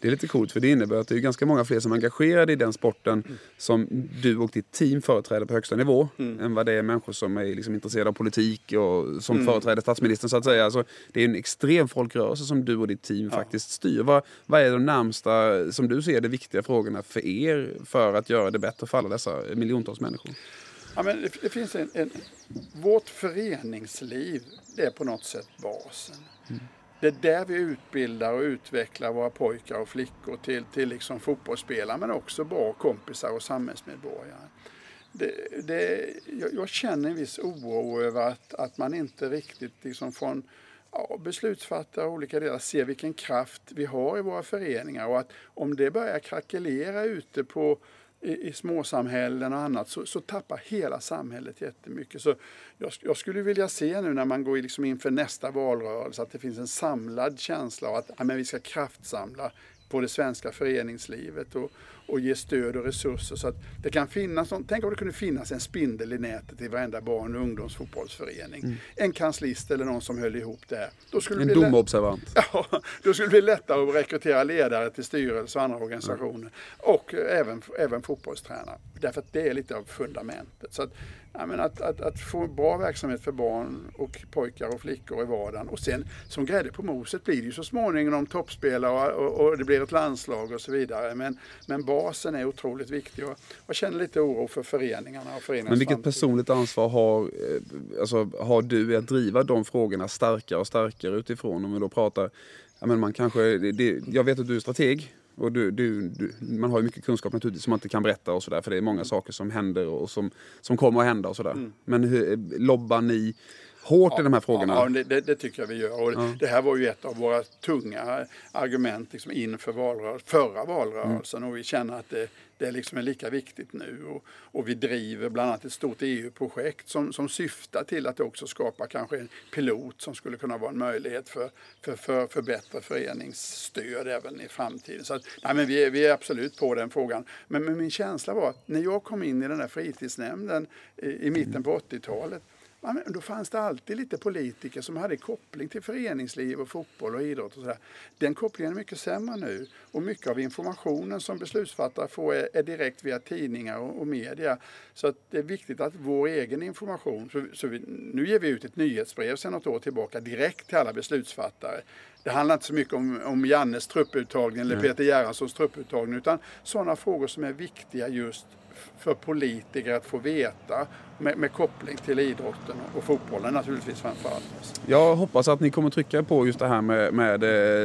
Det är lite coolt för det innebär att det är ganska många fler som är engagerade i den sporten som du och ditt team företräder på högsta nivå än vad det är människor som är liksom intresserade av politik och som företräder statsministern så att säga. Alltså, det är en extrem folkrörelse som du och ditt team faktiskt styr. Vad, vad är de närmsta, som du ser det, viktiga frågorna för er för att göra det bättre för alla dessa miljontals människor? Ja, men det, det finns en, en, vårt föreningsliv, det är på något sätt basen. Det är där vi utbildar och utvecklar våra pojkar och flickor till, till liksom fotbollsspelare men också bra kompisar och samhällsmedborgare. Det, det, jag, jag känner en viss oro över att, att man inte riktigt liksom från ja, beslutsfattare och olika delar ser vilken kraft vi har i våra föreningar och att om det börjar krackelera ute på i, i småsamhällen och annat så, så tappar hela samhället jättemycket. Så jag, jag skulle vilja se nu när man går liksom inför nästa valrörelse att det finns en samlad känsla av att ja, men vi ska kraftsamla på det svenska föreningslivet och, och ge stöd och resurser så att det kan finnas, tänk om det kunde finnas en spindel i nätet i varenda barn och ungdomsfotbollsförening. En kanslist eller någon som höll ihop det här. Då skulle En domobservant. Ja, då skulle det bli lättare att rekrytera ledare till styrelse och andra organisationer. Och även, även fotbollstränare. Därför att det är lite av fundamentet. Så att, ja, men att, att, att få bra verksamhet för barn och pojkar och flickor i vardagen. Och sen som grädde på moset blir det ju så småningom toppspelare och, och, och det blir ett landslag och så vidare. Men, men basen är otroligt viktig. Och jag känner lite oro för föreningarna och föreningarnas Men vilket framtid. personligt ansvar har, eh, alltså, har du i att driva de frågorna starkare och starkare utifrån? Om vi då pratar, ja, men man kanske, det, jag vet att du är strateg och du, du, du, man har ju mycket kunskap naturligtvis som man inte kan berätta och sådär för det är många saker som händer och som, som kommer att hända och sådär. Men hur, lobbar ni hårt i de här frågorna? Ja, det, det, tycker jag vi gör. Och Det här var ju ett av våra tunga argument liksom inför valrörelsen, förra valrörelsen. Och vi känner att det, det liksom är lika viktigt nu. Och, och vi driver bland annat ett stort EU-projekt som, som syftar till att också skapa kanske en pilot som skulle kunna vara en möjlighet för, för, för, för bättre föreningsstöd även i framtiden. Så att, nej, men vi, är, vi är absolut på den frågan. Men, men min känsla var att när jag kom in i den där fritidsnämnden i, i mitten på 80-talet Ja, men då fanns det alltid lite politiker som hade koppling till föreningsliv och fotboll och idrott och sådär. Den kopplingen är mycket sämre nu och mycket av informationen som beslutsfattare får är, är direkt via tidningar och, och media. Så att det är viktigt att vår egen information, så, så vi, nu ger vi ut ett nyhetsbrev sedan något år tillbaka direkt till alla beslutsfattare. Det handlar inte så mycket om, om Jannes trupputtagning eller Peter Gerhardssons trupputtagning utan sådana frågor som är viktiga just för politiker att få veta med, med koppling till idrotten och fotbollen naturligtvis framförallt. Jag hoppas att ni kommer trycka på just det här med, med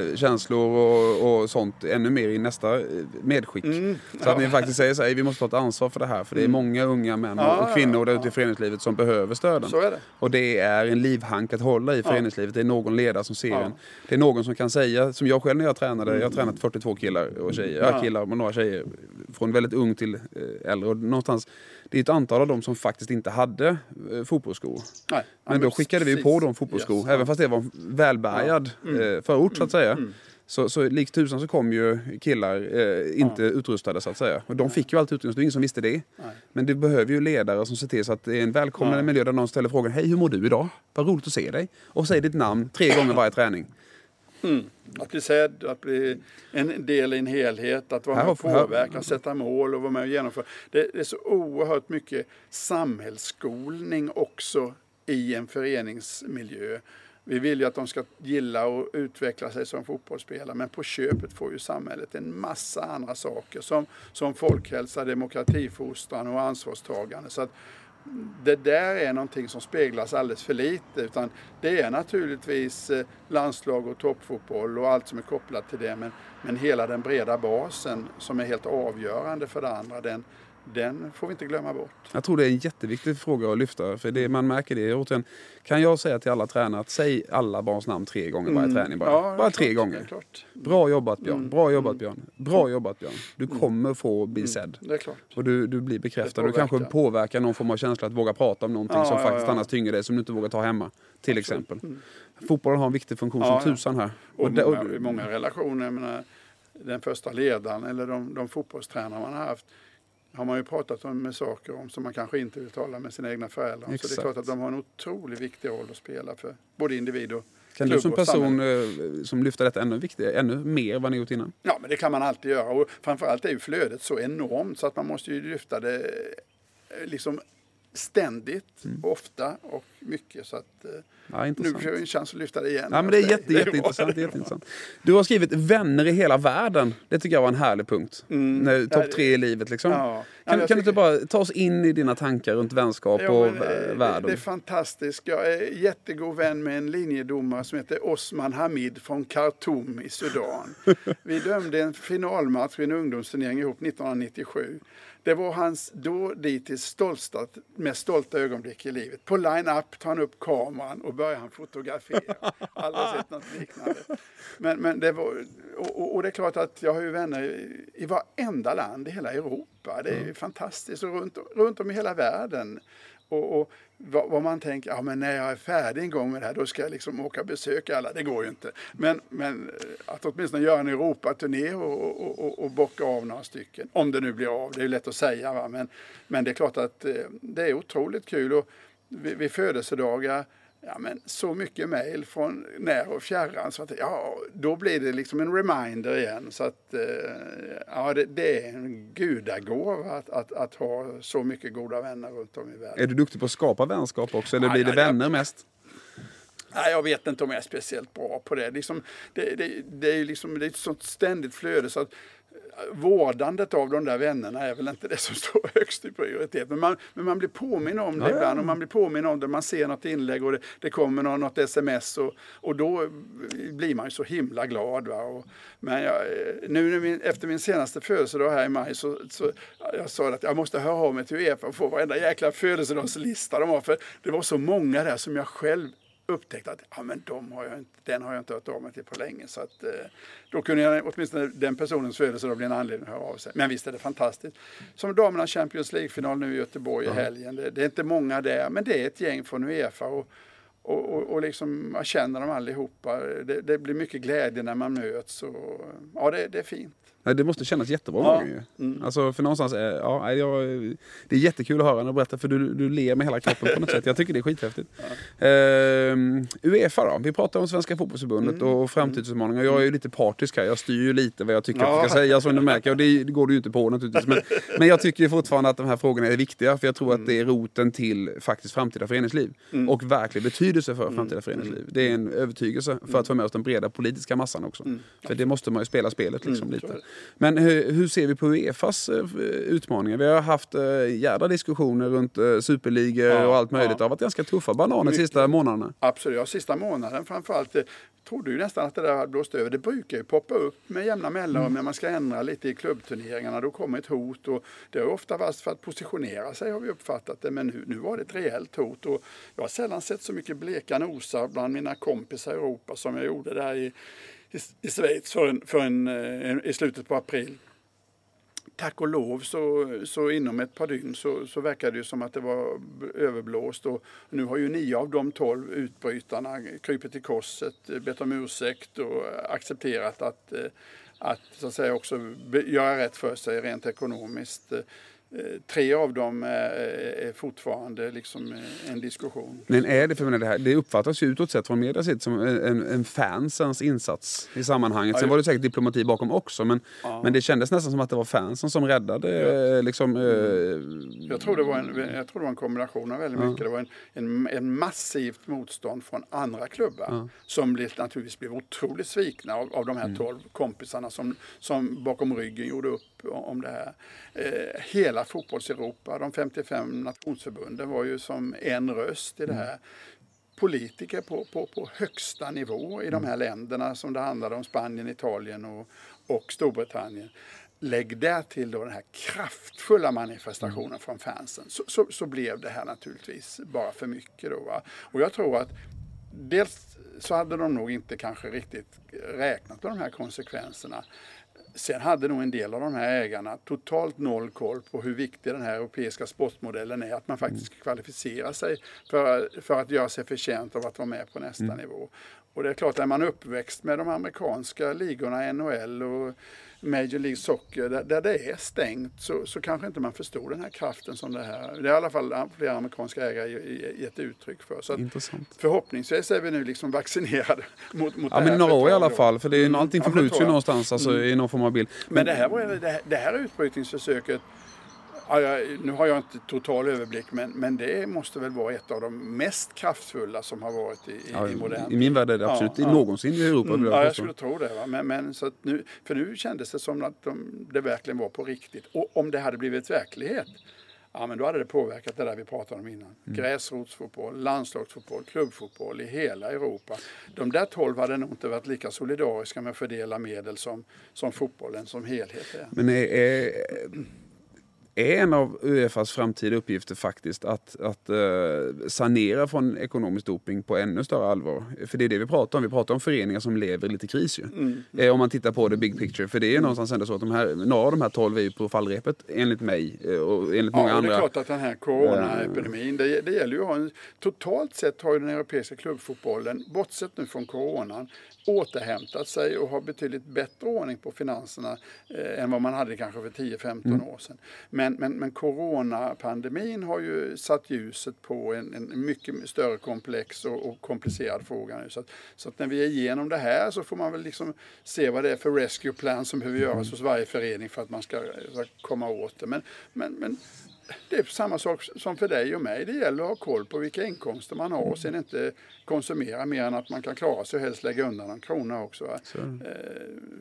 eh, känslor och, och sånt ännu mer i nästa eh, medskick. Mm. Så att ni faktiskt säger så här, vi måste ta ett ansvar för det här. För det är många unga män och, Ja, och kvinnor där ja, ute i föreningslivet som behöver stöden. Så är det. Och det är en livhank att hålla i föreningslivet. Det är någon ledare som ser Ja. en. Det är någon som kan säga, som jag själv när jag tränade, jag har tränat 42 killar och tjejer, ja. Ja. killar och några tjejer. Från väldigt ung till eh, äldre. Och någonstans, det är ett antal av dem som faktiskt inte hade eh, fotbollsskor. Nej, ja, Men då skickade vi precis. på dem fotbollsskor, Yes. även fast det var en välbärgad eh, förort så att säga. Så, så likt tusan så kom ju killar eh, inte utrustade så att säga. Och de fick ju alltid utrustning, det var ingen som visste det. Men det behöver ju ledare som ser till så att det är en välkomnande Ja. miljö där någon ställer frågan Hej hur mår du idag? Vad roligt att se dig. Och säg ditt namn tre gånger varje träning. Att bli sedd, att bli en del i en helhet, att vara med och påverka, sätta mål och vara med och genomföra. Det, det är så oerhört mycket samhällsskolning också i en föreningsmiljö. Vi vill ju att de ska gilla och utveckla sig som fotbollsspelare men på köpet får ju samhället en massa andra saker som, som folkhälsa, demokratifostran och ansvarstagande. Så att det där är någonting som speglas alldeles för lite. Utan det är naturligtvis eh, landslag och toppfotboll och allt som är kopplat till det. Men, men hela den breda basen som är helt avgörande för det andra, den, den får vi inte glömma bort. Jag tror det är en jätteviktig fråga att lyfta. För det, man märker det. Återigen, kan jag säga till alla tränare att säg alla barns namn tre gånger varje träning. Bara, Mm. Ja, bara tre klart, gånger. klart. Bra jobbat Björn. Mm. Bra jobbat Björn. Bra jobbat Björn. Du kommer få bli sedd. Det är klart. Och du, du blir bekräftad. Du kanske påverkar. någon form av känsla att våga prata om någonting Ja, som faktiskt ja. annars tynger dig, som du inte vågar ta hemma. Till exempel. Mm. Fotbollen har en viktig funktion som tusan här. Och det- många, många relationer, jag menar, den första ledaren eller de, de fotbollstränare man har haft har man ju pratat om med saker om som man kanske inte vill tala med sina egna föräldrar om. Så det är Exakt. klart att de har en otroligt viktig roll att spela för både individ och kan du som person samhälle. eh, som lyfter detta ännu viktigare, ännu mer än vad ni gjort innan? Ja, men det kan man alltid göra. Och framförallt är ju flödet så enormt så att man måste ju lyfta det eh, liksom ständigt, Mm. ofta och mycket. Så att eh, Ja, nu får jag en chans att lyfta det igen. Ja, men det är jätte, jätteintressant, jätteintressant. Du har skrivit vänner i hela världen. Det tycker jag var en härlig punkt. Ja, Topp tre i livet liksom. Ja. Ja, Kan, jag kan du inte bara ta oss in i dina tankar runt vänskap Ja, och men, eh, världen? det är fantastiskt. Jag är jättegod vän med en linjedomare som heter Osman Hamid från Khartoum i Sudan. Vi dömde en finalmatch i en ungdomsturnering ihop 1997. Det var hans då dittills stolta, mest stolta ögonblick i livet. På line-up tar han upp kameran och börjar han fotografera. Aldrig sett något liknande. Men, men det var, och, och- det är klart att jag har ju vänner i, i varenda land i hela Europa. Det är ju fantastiskt. Och runt, runt om i hela världen. Och, och vad, vad man tänker, ja men när jag är färdig en gång med det här då ska jag liksom åka och besöka alla. Det går ju inte. Men, men eh, att åtminstone göra en Europaturné och, och, och, och bocka av några stycken. Om det nu blir av, det är ju lätt att säga. Va? Men, men det är klart att eh, det är otroligt kul. Och vid, vid födelsedagar Ja, men så mycket mejl från när och fjärran så att ja, då blir det liksom en reminder igen. Så att eh, ja, det, det är en gudagåva att, att, att ha så mycket goda vänner runt om i världen. Är du duktig på att skapa vänskap också eller Ja, blir det ja, vänner mest? Nej, jag vet inte om jag är speciellt bra på det. Liksom, det, det, det är liksom, det är ett sånt ständigt flöde så att vårdandet av de där vännerna är väl inte det som står högst i prioritet. Men man, men man blir påminn om det Ja, ibland och man blir påminn om det. Man ser något inlägg och det, det kommer något, något sms och, och då blir man ju så himla glad. Va? Och, men jag, eh, nu min, efter min senaste födelsedag här i maj så, så jag sa att jag måste höra av mig till Uefa och få varenda jäkla födelsedagslista de har. För det var så många där som jag själv upptäckte att ja, men de har jag inte, den har jag inte hört av mig till på länge. Så att, eh, då kunde jag åtminstone den personens födelsedag bli en anledning att höra av sig. Men visst är det fantastiskt. Som damernas Champions League-final nu i Göteborg i helgen. Det, det är inte många där, men det är ett gäng från Uefa. Och, och, och, och liksom, jag känner dem allihopa. Det, det blir mycket glädje när man möts. Och, ja, det, det är fint. Nej, det måste kännas jättebra Ja. gånger ju. Alltså för någonstans, eh, ja, jag, det är jättekul att höra när du berättar för du, du ler med hela kroppen på något sätt. Jag tycker det är skithäftigt. Ehm, Uefa då, vi pratar om Svenska fotbollsförbundet och framtidsutmaningar. Jag är ju lite partisk här, jag styr ju lite vad jag tycker att det ska Ja. sägas som du märker. Och det, det går du ju inte på naturligtvis. Men, men jag tycker fortfarande att de här frågorna är viktiga för jag tror att det är roten till faktiskt framtida föreningsliv. Och verklig betydelse för framtida föreningsliv. Det är en övertygelse för att få med oss den breda politiska massan också. För det måste man ju spela spelet liksom Mm, lite. Men hur, hur ser vi på Uefas eh, utmaningar? Vi har haft eh, jädra diskussioner runt eh, superligor Ja, och allt möjligt. ja. Det har varit ganska tuffa bananer de sista månaderna. Absolut, ja, sista månaden framförallt. trodde ju nästan att det där hade blåst över. Det brukar ju poppa upp med jämna mellanrum när man ska ändra lite i klubbturneringarna. Då kommer ett hot och det har ofta varit för att positionera sig har vi uppfattat det. Men nu, nu var det ett rejält hot och jag har sällan sett så mycket bleka nosar bland mina kompisar i Europa som jag gjorde där i, i, i Schweiz för en, för en, en, i slutet på april tack och lov så, så inom ett par dygn så, så verkar det ju som att det var överblåst och nu har ju nio av de tolv utbrytarna krypit till korset, eh, bett om ursäkt och eh, accepterat att, att så att säga också göra rätt för sig rent ekonomiskt. Eh, Tre av dem är, är fortfarande liksom eh, en diskussion. Men är det, för menar, det, här, det uppfattas ju utåt sett från medias sida som en, en, en fansens insats i sammanhanget. Ja, Sen var det säkert diplomati bakom också. Men, Ja. men det kändes nästan som att det var fansen som räddade. eh, Liksom, eh, Jag tror det var en, jag tror det var en kombination av väldigt mycket. Det var en, en, en massivt motstånd från andra klubbar som blev, naturligtvis blev otroligt svikna av, av de här 12 kompisarna som, som bakom ryggen gjorde upp om det här. Eh, hela fotbolls-Europa, de 55 nationsförbunden var ju som en röst i det här. Politiker på, på, på högsta nivå i de här länderna som det handlade om, Spanien, Italien och, och Storbritannien lägg där till då den här kraftfulla manifestationen från fansen så, så, så, blev det här naturligtvis bara för mycket. Då, va? Och jag tror att dels så hade de nog inte kanske riktigt räknat på de här konsekvenserna. Sen hade nog en del av de här ägarna totalt noll koll på hur viktig den här europeiska sportmodellen är. Att man faktiskt kvalificerar sig för, för att göra sig förtjänt av att vara med på nästa mm. nivå. Och det är klart, är man uppväxt med de amerikanska ligorna, NHL och Major League Soccer, där, där det är stängt, så, så kanske inte man förstår den här kraften som det här. Det är i alla fall flera amerikanska ägare gett uttryck för. Så Intressant. Förhoppningsvis är vi nu liksom vaccinerade mot, mot ja, det här. Men några år i alla fall, för det är, mm. allting förskjuts ju någonstans alltså, mm. i någon form av bild. Men, men det, här, det, här, det här utbrytningsförsöket Ja, jag, nu har jag inte total överblick men, men det måste väl vara ett av de mest kraftfulla som har varit i, i, ja, i modern I min värld är det absolut ja, någonsin i Europa. Mm, ja, jag skulle tro det. Va? Men, men, så nu, för nu kändes det som att de, det verkligen var på riktigt. Och om det hade blivit verklighet Ja, men då hade det påverkat det där vi pratade om innan. Mm. Gräsrotsfotboll, landslagsfotboll, klubbfotboll i hela Europa. De där tolv hade nog inte varit lika solidariska med att fördela medel som, som fotbollen som helhet är. Men är, är är en av Uefas framtida uppgifter faktiskt att, att uh, sanera från ekonomisk doping på ännu större allvar. För det är det vi pratar om. Vi pratar om föreningar som lever lite kris ju. Mm. Eh, om man tittar på det big picture. För det är mm. någonstans ändå så att de här, några av de här tolv är ju på fallrepet enligt mig eh, och enligt många ja, andra. det är klart att den här coronaepidemin, det, det gäller ju att ha en, totalt sett har ju den europeiska klubbfotbollen, bortsett nu från coronan, återhämtat sig och har betydligt bättre ordning på finanserna eh, än vad man hade kanske för 10-15 mm. år sedan. Men, men, men coronapandemin har ju satt ljuset på en, en mycket större komplex och, och komplicerad fråga nu. Så, att, så att när vi är igenom det här så får man väl liksom se vad det är för rescue plan som behöver göras mm. hos varje förening för att man ska, ska komma åt det. Men, men, men det är samma sak som för dig och mig. Det gäller att ha koll på vilka inkomster man har och sen inte konsumera mer än att man kan klara sig och helst lägga undan en krona också. Så, eh,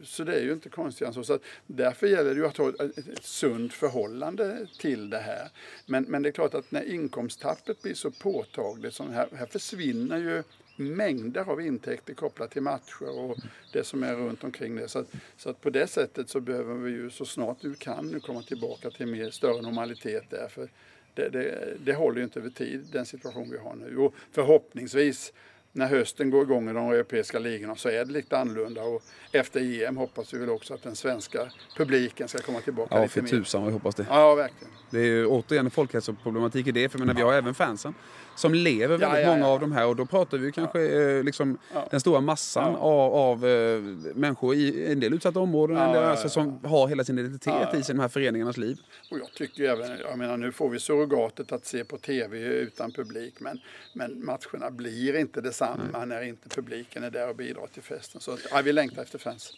så det är ju inte konstigt så. så därför gäller det ju att ha ett, ett sunt förhållande till det här. Men, men det är klart att när inkomsttappet blir så påtagligt, så här, här försvinner ju mängder av intäkter kopplat till matcher och det som är runt omkring det. Så att, så att på det sättet så behöver vi ju så snart du kan nu komma tillbaka till mer större normalitet där. För det, det, det håller ju inte över tid, den situation vi har nu. Och förhoppningsvis när hösten går igång i de europeiska ligorna så är det lite annorlunda. Och efter EM hoppas vi väl också att den svenska publiken ska komma tillbaka ja, lite mer. Ja, för tusan vi hoppas det. Ja, verkligen. Det är ju återigen en folkhälsoproblematik i det. För menar, vi har även fansen som lever väldigt ja, många av de här. Och då pratar vi kanske eh, liksom den stora massan av, av uh, människor i en del utsatta områden. Ja, eller, alltså, som har hela sin identitet i de här föreningarnas liv. Och jag tycker även, jag menar nu får vi surrogatet att se på tv utan publik. Men, men matcherna blir inte detsamma Nej. när inte publiken är där och bidrar till festen. Så ja, vi längtar efter fans.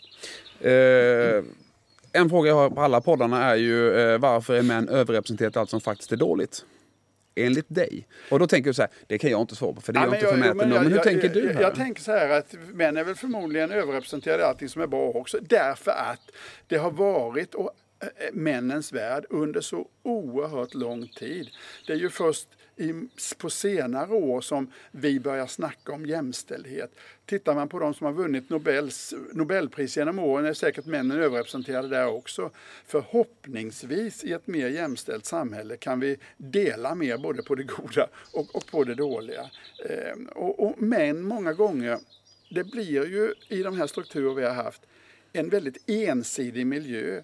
Uh, en fråga jag har på alla poddarna är ju uh, varför är män överrepresenterade allt som faktiskt är dåligt? Enligt dig? Och då tänker du så här, det kan jag inte svara på för det är ja, jag inte förmäten men, men hur jag, tänker du? Här? Jag, tänker så här att män är väl förmodligen överrepresenterade i allting som är bra också. Därför att det har varit och, äh, männens värld under så oerhört lång tid. Det är ju först i, på senare år som vi börjar snacka om jämställdhet. Tittar man på de som har vunnit Nobels, Nobelpris genom åren är säkert männen överrepresenterade där också. Förhoppningsvis i ett mer jämställt samhälle kan vi dela mer både på det goda och, och på det dåliga. Eh, och, och män många gånger, det blir ju i de här strukturer vi har haft en väldigt ensidig miljö.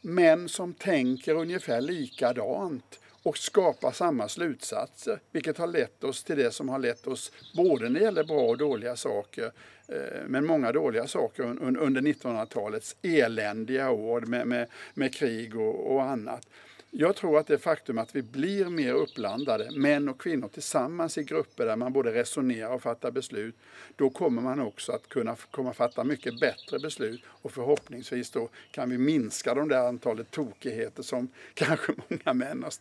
Män som tänker ungefär likadant och skapa samma slutsatser. Vilket har lett oss till det som har lett oss både när det gäller bra och dåliga saker eh, men många dåliga saker under 1900-talets eländiga år med, med, med krig och, och annat. Jag tror att det faktum att vi blir mer uppblandade, män och kvinnor tillsammans i grupper där man både resonerar och fattar beslut, då kommer man också att kunna komma fatta mycket bättre beslut och förhoppningsvis då kan vi minska de där antalet tokigheter som kanske många män har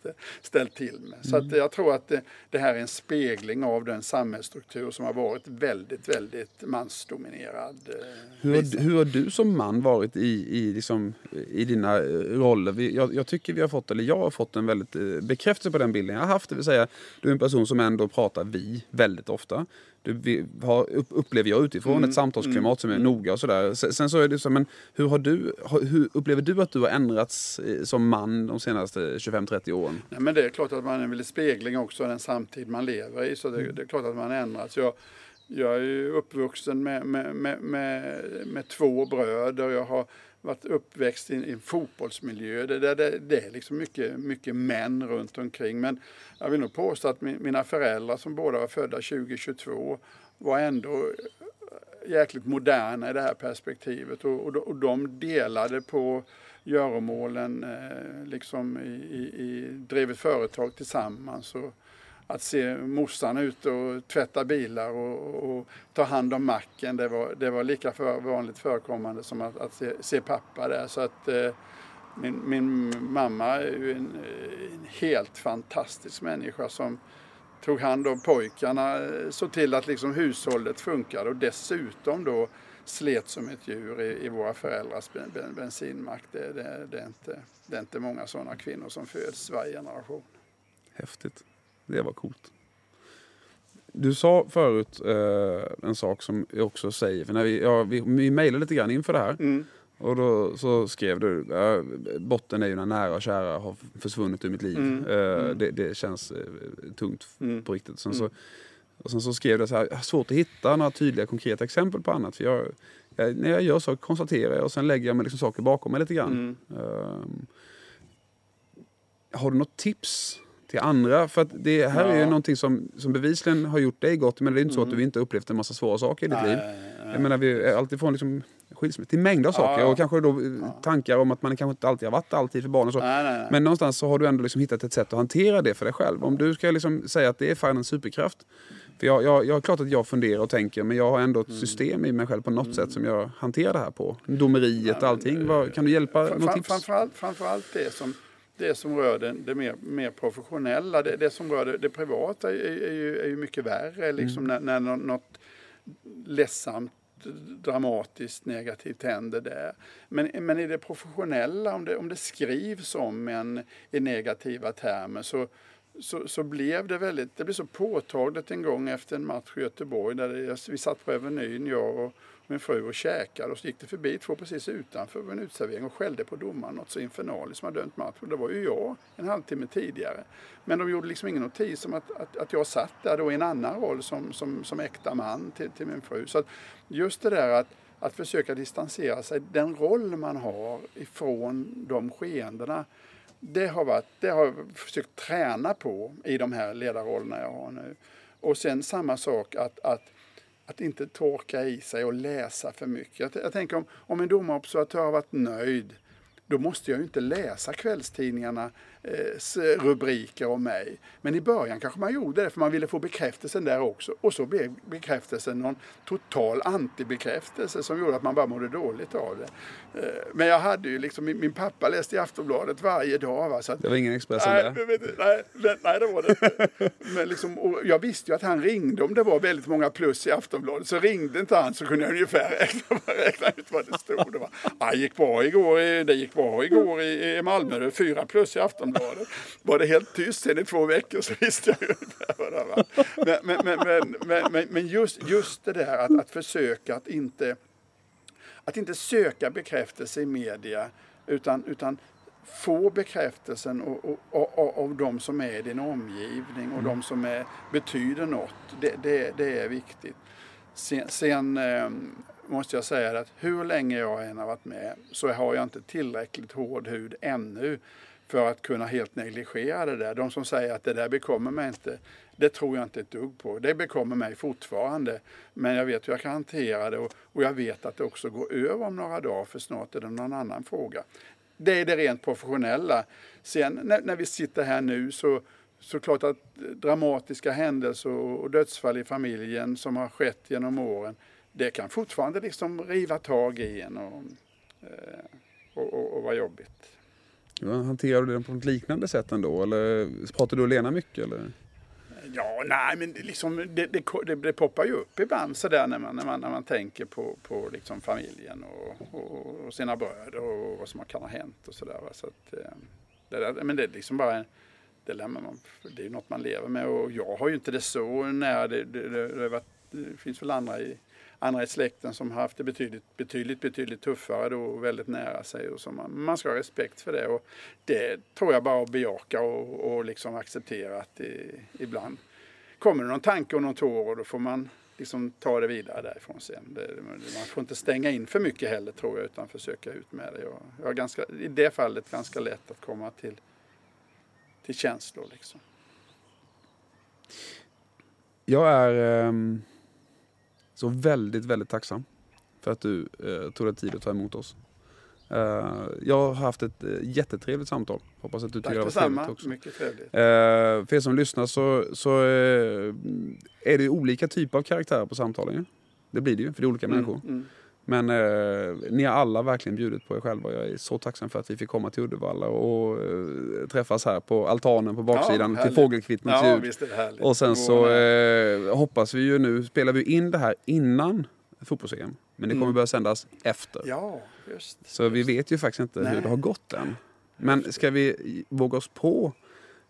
ställt till med. Så att jag tror att det, det, här är en spegling av den samhällsstruktur som har varit väldigt, väldigt mansdominerad. Eh, hur, har, hur har du som man varit i, i, liksom, i dina roller? Jag, jag tycker vi har fått det eller jag har fått en väldigt eh, bekräftelse på den bilden jag har haft. Det vill säga, du är en person som ändå pratar vi väldigt ofta. Du har, upplever jag utifrån Mm, ett samtalsklimat som är noga och sådär. Sen, så är det så, men hur har du, hur upplever du att du har ändrats eh, som man de senaste 25-30 åren? Nej, men det är klart att man är väl spegling också av den samtid man lever i. Så det, det är klart att man ändras. Jag, jag är ju uppvuxen med, med, med, med, med två bröder. Jag har varit uppväxt i, en fotbollsmiljö. Det, det, det, det är liksom mycket, mycket män runt omkring. Men jag vill nog påstå att min, mina föräldrar som båda var födda 2022 var ändå eh, jäkligt moderna i det här perspektivet. Och, och, de- och de delade på göromålen, eh, liksom i, i, i, drev ett företag tillsammans. Och att se morsan ute och tvätta bilar och, och ta hand om macken, det var, det var lika för, vanligt förekommande som att, att se, se pappa där. Så att eh, min, min mamma är ju en, en helt fantastisk människa som tog hand om pojkarna, eh, såg till att liksom hushållet funkade och dessutom då slet som ett djur i, i våra föräldrars ben, bensinmack. Det, det, det, är inte, det är inte många sådana kvinnor som föds varje generation. Häftigt. Det var coolt. Du sa förut eh, en sak som jag också säger, för när vi, ja, vi, vi mejlade lite grann inför det här. Mm. Och då så skrev du, ja, botten är ju när nära och kära har försvunnit ur mitt liv. Mm, Eh, mm. Det, det känns eh, tungt Mm. på riktigt. Sen, Mm. så, och sen så skrev du så här, jag har svårt att hitta några tydliga konkreta exempel på annat. För jag, jag, när jag gör saker konstaterar jag och sen lägger jag mig liksom saker bakom mig lite grann. Ehm, har du något tips till andra? För det här är ju Ja. någonting som, som bevisligen har gjort dig gott. Men det är inte så att Mm. du inte upplevt en massa svåra saker i ditt liv. Nej, nej. Jag menar, vi är alltifrån liksom skilsmässa till mängder av saker. Ja. Och kanske då eh, Ja. tankar om att man kanske inte alltid har varit alltid för barn och så. Nej, nej, nej. Men någonstans så har du ändå liksom hittat ett sätt att hantera det för dig själv. Om du ska liksom säga att det är fan en superkraft. För jag, jag, jag är klart att jag funderar och tänker men jag har ändå ett Mm. system i mig själv på något sätt som jag hanterar det här på. Domeriet och allting. Vad, kan du hjälpa? Tips? Framförallt, framförallt det som, det som rör det, det mer, mer professionella. Det, det som rör det, det privata är, är, ju, är ju mycket värre. Liksom när, när nå- något ledsamt, dramatiskt, negativt händer där. Men, men i det professionella, om det, om det skrivs om en i negativa termer så så, så blev det väldigt, det blev så påtagligt en gång efter en match i Göteborg där det, vi satt på Avenyn, jag och min fru och käkade och så gick det förbi två precis utanför en utservering och skällde på domaren något så infernaliskt som hade dömt match. Och Det var ju jag en halvtimme tidigare. Men de gjorde liksom ingen notis om att, att, att jag satt där då i en annan roll som, som, som äkta man till, till min fru. Så att just det där att, att försöka distansera sig, den roll man har ifrån de skeendena det har, varit, det har jag försökt träna på i de här ledarrollerna jag har nu. Och sen samma sak att, att, att inte torka i sig och läsa för mycket. Jag, jag tänker om, om en domarobservatör har varit nöjd då måste jag ju inte läsa kvällstidningarna eh, rubriker om mig. Men i början kanske man gjorde det för man ville få bekräftelsen där också. Och så blev bekräftelsen någon total antibekräftelse som gjorde att man bara mådde dåligt av det. Eh, men jag hade ju liksom, min, pappa läste i Aftonbladet varje dag. Va, så att, Det var ingen Expressen Nej, där. nej, nej, nej, det var det inte. Men liksom, jag visste ju att han ringde om det var väldigt många plus i Aftonbladet. Så ringde inte han så kunde jag ungefär räkna, räkna ut vad det stod. Det, gick bra igår, i- det gick bra igår i, i Malmö. Det fyra plus i Aftonbladet. Var det helt tyst sen i två veckor så visste jag ju vad det var. Men, men, men, men, men, men, men just, just det där att, att försöka att inte att inte söka bekräftelse i media utan, utan få bekräftelsen och, och, och, och, av de som är i din omgivning och mm. de som är, betyder något. Det, det, det är viktigt. Sen, sen eh, måste jag säga att hur länge jag än har varit med så har jag inte tillräckligt hård hud ännu för att kunna helt negligera det där. De som säger att det där bekommer mig inte, det tror jag inte ett dugg på. Det bekommer mig fortfarande. Men jag vet hur jag kan hantera det och, och jag vet att det också går över om några dagar för snart är det någon annan fråga. Det är det rent professionella. Sen när, när vi sitter här nu så så klart att dramatiska händelser och och dödsfall i familjen som har skett genom åren, det kan fortfarande liksom riva tag i en och, eh, och, och, och vara jobbigt. Ja, hanterar du det på ett liknande sätt ändå? Eller pratar du och Lena mycket? Eller? Ja, nej, men det, liksom, det, det, det, det poppar ju upp ibland sådär när man, när man, när man tänker på, på liksom familjen och, och, och sina bröder och vad som kan ha hänt och sådär. Så att, eh, Det, där, men det är liksom bara det, lär man, det är något man lever med och jag har ju inte det så nära. Det, det, det, det, det finns väl andra i, andra i släkten som har haft det betydligt, betydligt, betydligt tuffare då och väldigt nära sig. Och så man, man ska ha respekt för det. Och det tror jag bara att bejaka och, och liksom acceptera att det, ibland kommer det någon tanke och någon tår och då får man liksom ta det vidare därifrån sen. Det, man får inte stänga in för mycket heller tror jag utan försöka ut med det. Jag, jag har ganska, I det fallet ganska lätt att komma till, till känslor. Liksom. Jag är um, så väldigt, väldigt tacksam för att du uh, tog dig tid att ta emot oss. Uh, jag har haft ett uh, jättetrevligt samtal. Hoppas att du tycker det var trevligt också. Mycket trevligt. Uh, för er som lyssnar så, så är det olika typer av karaktärer på samtalen. Det blir det ju, för det är olika mm, människor. Mm. Men eh, ni har alla verkligen bjudit på er själva. Jag är så tacksam för att vi fick komma till Uddevalla och eh, träffas här på altanen på baksidan ja, till fågelkvittrets ja, ljud. Och sen så eh, hoppas vi ju nu, spelar vi in det här innan fotbolls-EM. Men det kommer mm. börja sändas efter. Ja, just, så just. vi vet ju faktiskt inte Nej. hur det har gått än. Men ska vi våga oss på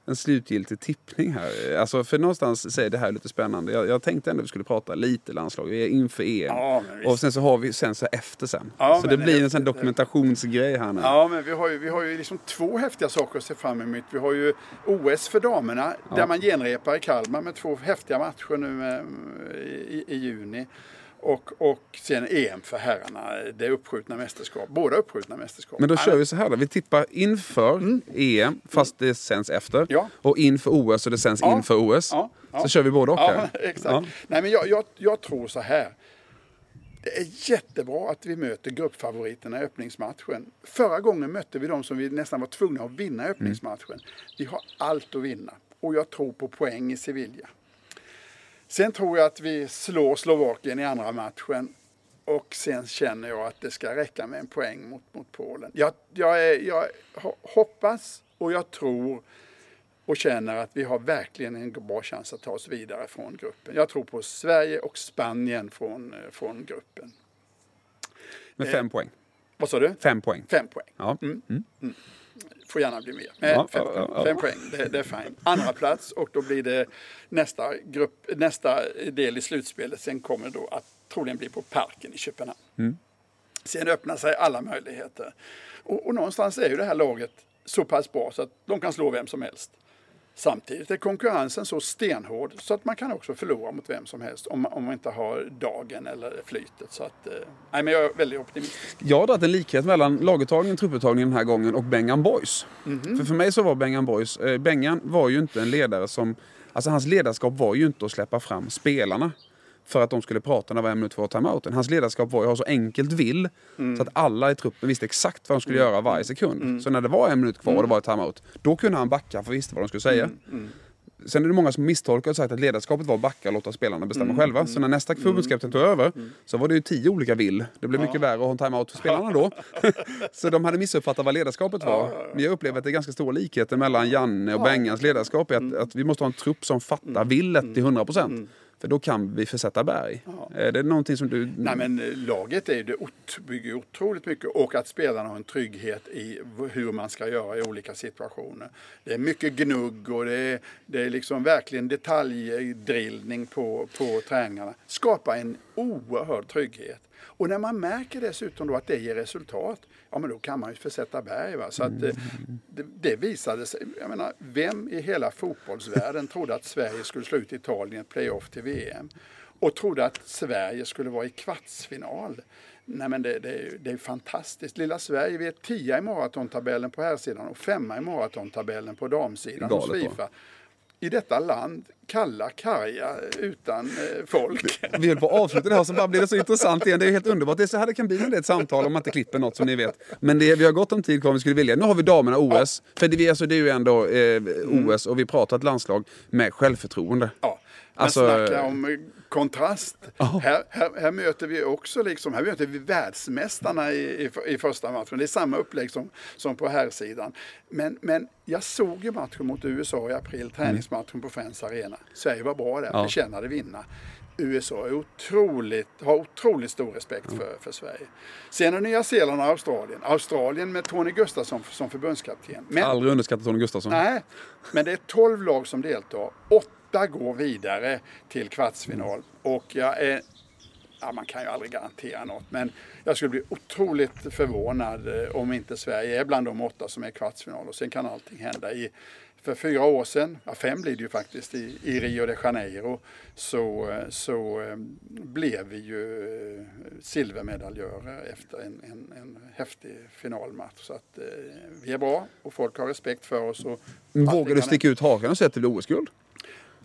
en slutgiltig tippning här. Alltså för någonstans säger det här lite spännande. Jag, jag tänkte ändå att vi skulle prata lite landslag. Vi är inför EM. Ja, och sen så har vi sen så efter sen. Ja, så det blir en sån dokumentationsgrej här nu. Ja, men vi har ju, vi har ju liksom två häftiga saker att se fram emot. Vi har ju OS för damerna ja. där man genrepar i Kalmar med två häftiga matcher nu med, i, i juni. Och, och sen EM för herrarna, det uppskjutna mästerskap. Båda uppskjutna mästerskap. Men då kör vi så här då. Vi tippar inför mm. EM, fast det sänds efter. Ja. Och inför OS och det sänds ja. inför OS. Ja. Så kör vi båda och ja, exakt. Nej, men jag, jag, jag tror så här. Det är jättebra att vi möter gruppfavoriterna i öppningsmatchen. Förra gången mötte vi dem som vi nästan var tvungna att vinna i öppningsmatchen. Vi har allt att vinna. Och jag tror på poäng i Sevilla. Sen tror jag att vi slår Slovakien i andra matchen. Och sen känner jag att det ska räcka med en poäng mot, mot Polen. Jag, jag, är, jag hoppas och jag tror och känner att vi har verkligen en bra chans att ta oss vidare från gruppen. Jag tror på Sverige och Spanien från, från gruppen. Med fem eh, poäng? Vad sa du? Fem poäng. Fem poäng. Ja. Mm. Mm. Mm får gärna bli mer. Men ja, fem, ja, ja. fem poäng, det, det, är fine. Andra plats och då blir det nästa, grupp, nästa del i slutspelet. Sen kommer det då att troligen bli på Parken i Köpenhamn. Mm. Sen öppnar sig alla möjligheter. Och, och någonstans är ju det här laget så pass bra så att de kan slå vem som helst. Samtidigt är konkurrensen så stenhård så att man kan också förlora mot vem som helst om man, om man inte har dagen eller flytet. Så att, eh, nej, men jag är väldigt optimistisk. Jag har dragit en likhet mellan laguttagningen, trupputtagningen den här gången och Bengan Boys. Mm -hmm. För för mig så var Bengan Boys, eh, Bengan var ju inte en ledare som, alltså hans ledarskap var ju inte att släppa fram spelarna för att de skulle prata när det var en minut kvar timeouten. Hans ledarskap var att ha så enkelt vill mm. så att alla i truppen visste exakt vad de skulle mm. göra varje sekund. Mm. Så när det var en minut kvar och det mm. var timeout, då kunde han backa för att visste vad de skulle säga. Mm. Mm. Sen är det många som misstolkar och sagt att ledarskapet var att backa och låta spelarna bestämma mm. själva. Så när nästa förbundskapten tog över så var det ju tio olika vill. Det blev mycket värre att ha en timeout för spelarna då. så de hade missuppfattat vad ledarskapet var. Men jag upplever att det är ganska stora likheter mellan Janne och Bengans ledarskap. Att, att vi måste ha en trupp som fattar villet till 100 procent. För då kan vi försätta berg. Ja. Är det någonting som du... Nej men eh, laget är det bygger otroligt mycket och att spelarna har en trygghet i hur man ska göra i olika situationer. Det är mycket gnugg och det är, det är liksom verkligen detaljdrillning på, på träningarna. Skapa en oerhörd trygghet. Och när man märker dessutom då att det ger resultat, ja men då kan man ju försätta berg. Va? Så att mm. det, det visade sig, jag menar, vem i hela fotbollsvärlden trodde att Sverige skulle slå ut Italien i ett playoff till VM? Och trodde att Sverige skulle vara i kvartsfinal. Nej men det, det, det är fantastiskt. Lilla Sverige, vi är tia i maratontabellen på här sidan och femma i maratontabellen på damsidan hos Fifa i detta land kalla, karga, utan eh, folk. Vi höll på att avsluta det här så bara blir det så intressant igen. Det är helt underbart. Det är så här det kan bli när det är ett samtal om man inte klipper något som ni vet. Men det, vi har gott om tid kvar om vi skulle vilja. Nu har vi damerna OS. Ja. För det, alltså, det är ju ändå eh, OS och vi pratar ett landslag med självförtroende. Ja. Men alltså, snacka om kontrast. Oh. Här, här, här, möter vi också liksom, här möter vi världsmästarna i, i, i, första matchen. Det är samma upplägg som, som på här sidan. Men, men jag såg ju matchen mot USA i april, träningsmatchen på Friends Arena. Sverige var bra där, ja. förtjänade vinna. USA är otroligt, har otroligt stor respekt för, för Sverige. Sen är Nya Zeeland och Australien. Australien med Tony Gustafsson som förbundskapten. Men, Aldrig underskattat Tony Gustafsson. nej, men det är 12 lag som deltar. Åtta går vidare till kvartsfinal. Och jag är ja, man kan ju aldrig garantera något, men jag skulle bli otroligt förvånad eh, om inte Sverige är bland de åtta som är kvartsfinal. Och sen kan allting hända. I, för fyra år sedan, ja, fem blir det ju faktiskt, i, i Rio de Janeiro så, eh, så eh, blev vi ju silvermedaljörer efter en, en, en häftig finalmatch. Så att eh, vi är bra och folk har respekt för oss. Och Vågar du sticka ut hakan och säga att det blir OS-guld?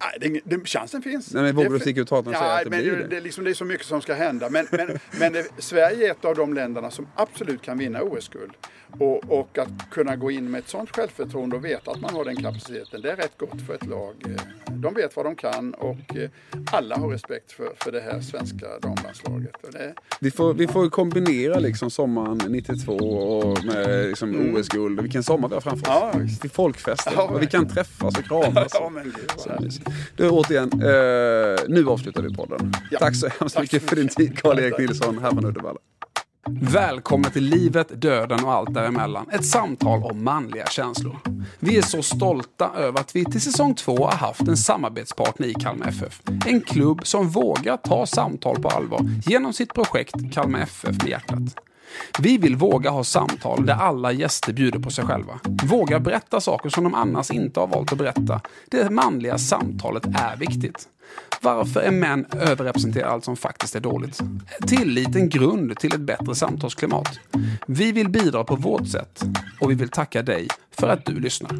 Nej, det, det, chansen finns. Nej, men Det- du sticka ut och säga ja, att det men blir det, det? det, är liksom, det är så mycket som ska hända. Men, men, men det, Sverige är ett av de länderna som absolut kan vinna OS-guld. Och, och att kunna gå in med ett sånt självförtroende och veta att man har den kapaciteten, det är rätt gott för ett lag. Eh, De vet vad de kan och eh, alla har respekt för, för det här svenska damlandslaget. Det, Vi får, vi får kombinera liksom sommaren 92 och med liksom OS-guld. Vilken sommar vi har framför oss. Ja. Till folkfester. Ja, vi kan träffas och kramas. ja, men gud, Du, återigen, eh, nu avslutar vi podden. Ja. Tack så hemskt Tack mycket för din tid, Karl-Erik. Nilsson, här från Uddevalla. Välkommen till livet, döden och allt däremellan. Ett samtal om manliga känslor. Vi är så stolta över att vi till säsong två har haft en samarbetspartner i Kalmar FF. En klubb som vågar ta samtal på allvar genom sitt projekt Kalmar FF med hjärtat. Vi vill våga ha samtal där alla gäster bjuder på sig själva. Våga berätta saker som de annars inte har valt att berätta. Det manliga samtalet är viktigt. Varför är män överrepresenterade allt som faktiskt är dåligt? Tillit en grund till ett bättre samtalsklimat. Vi vill bidra på vårt sätt och vi vill tacka dig för att du lyssnar.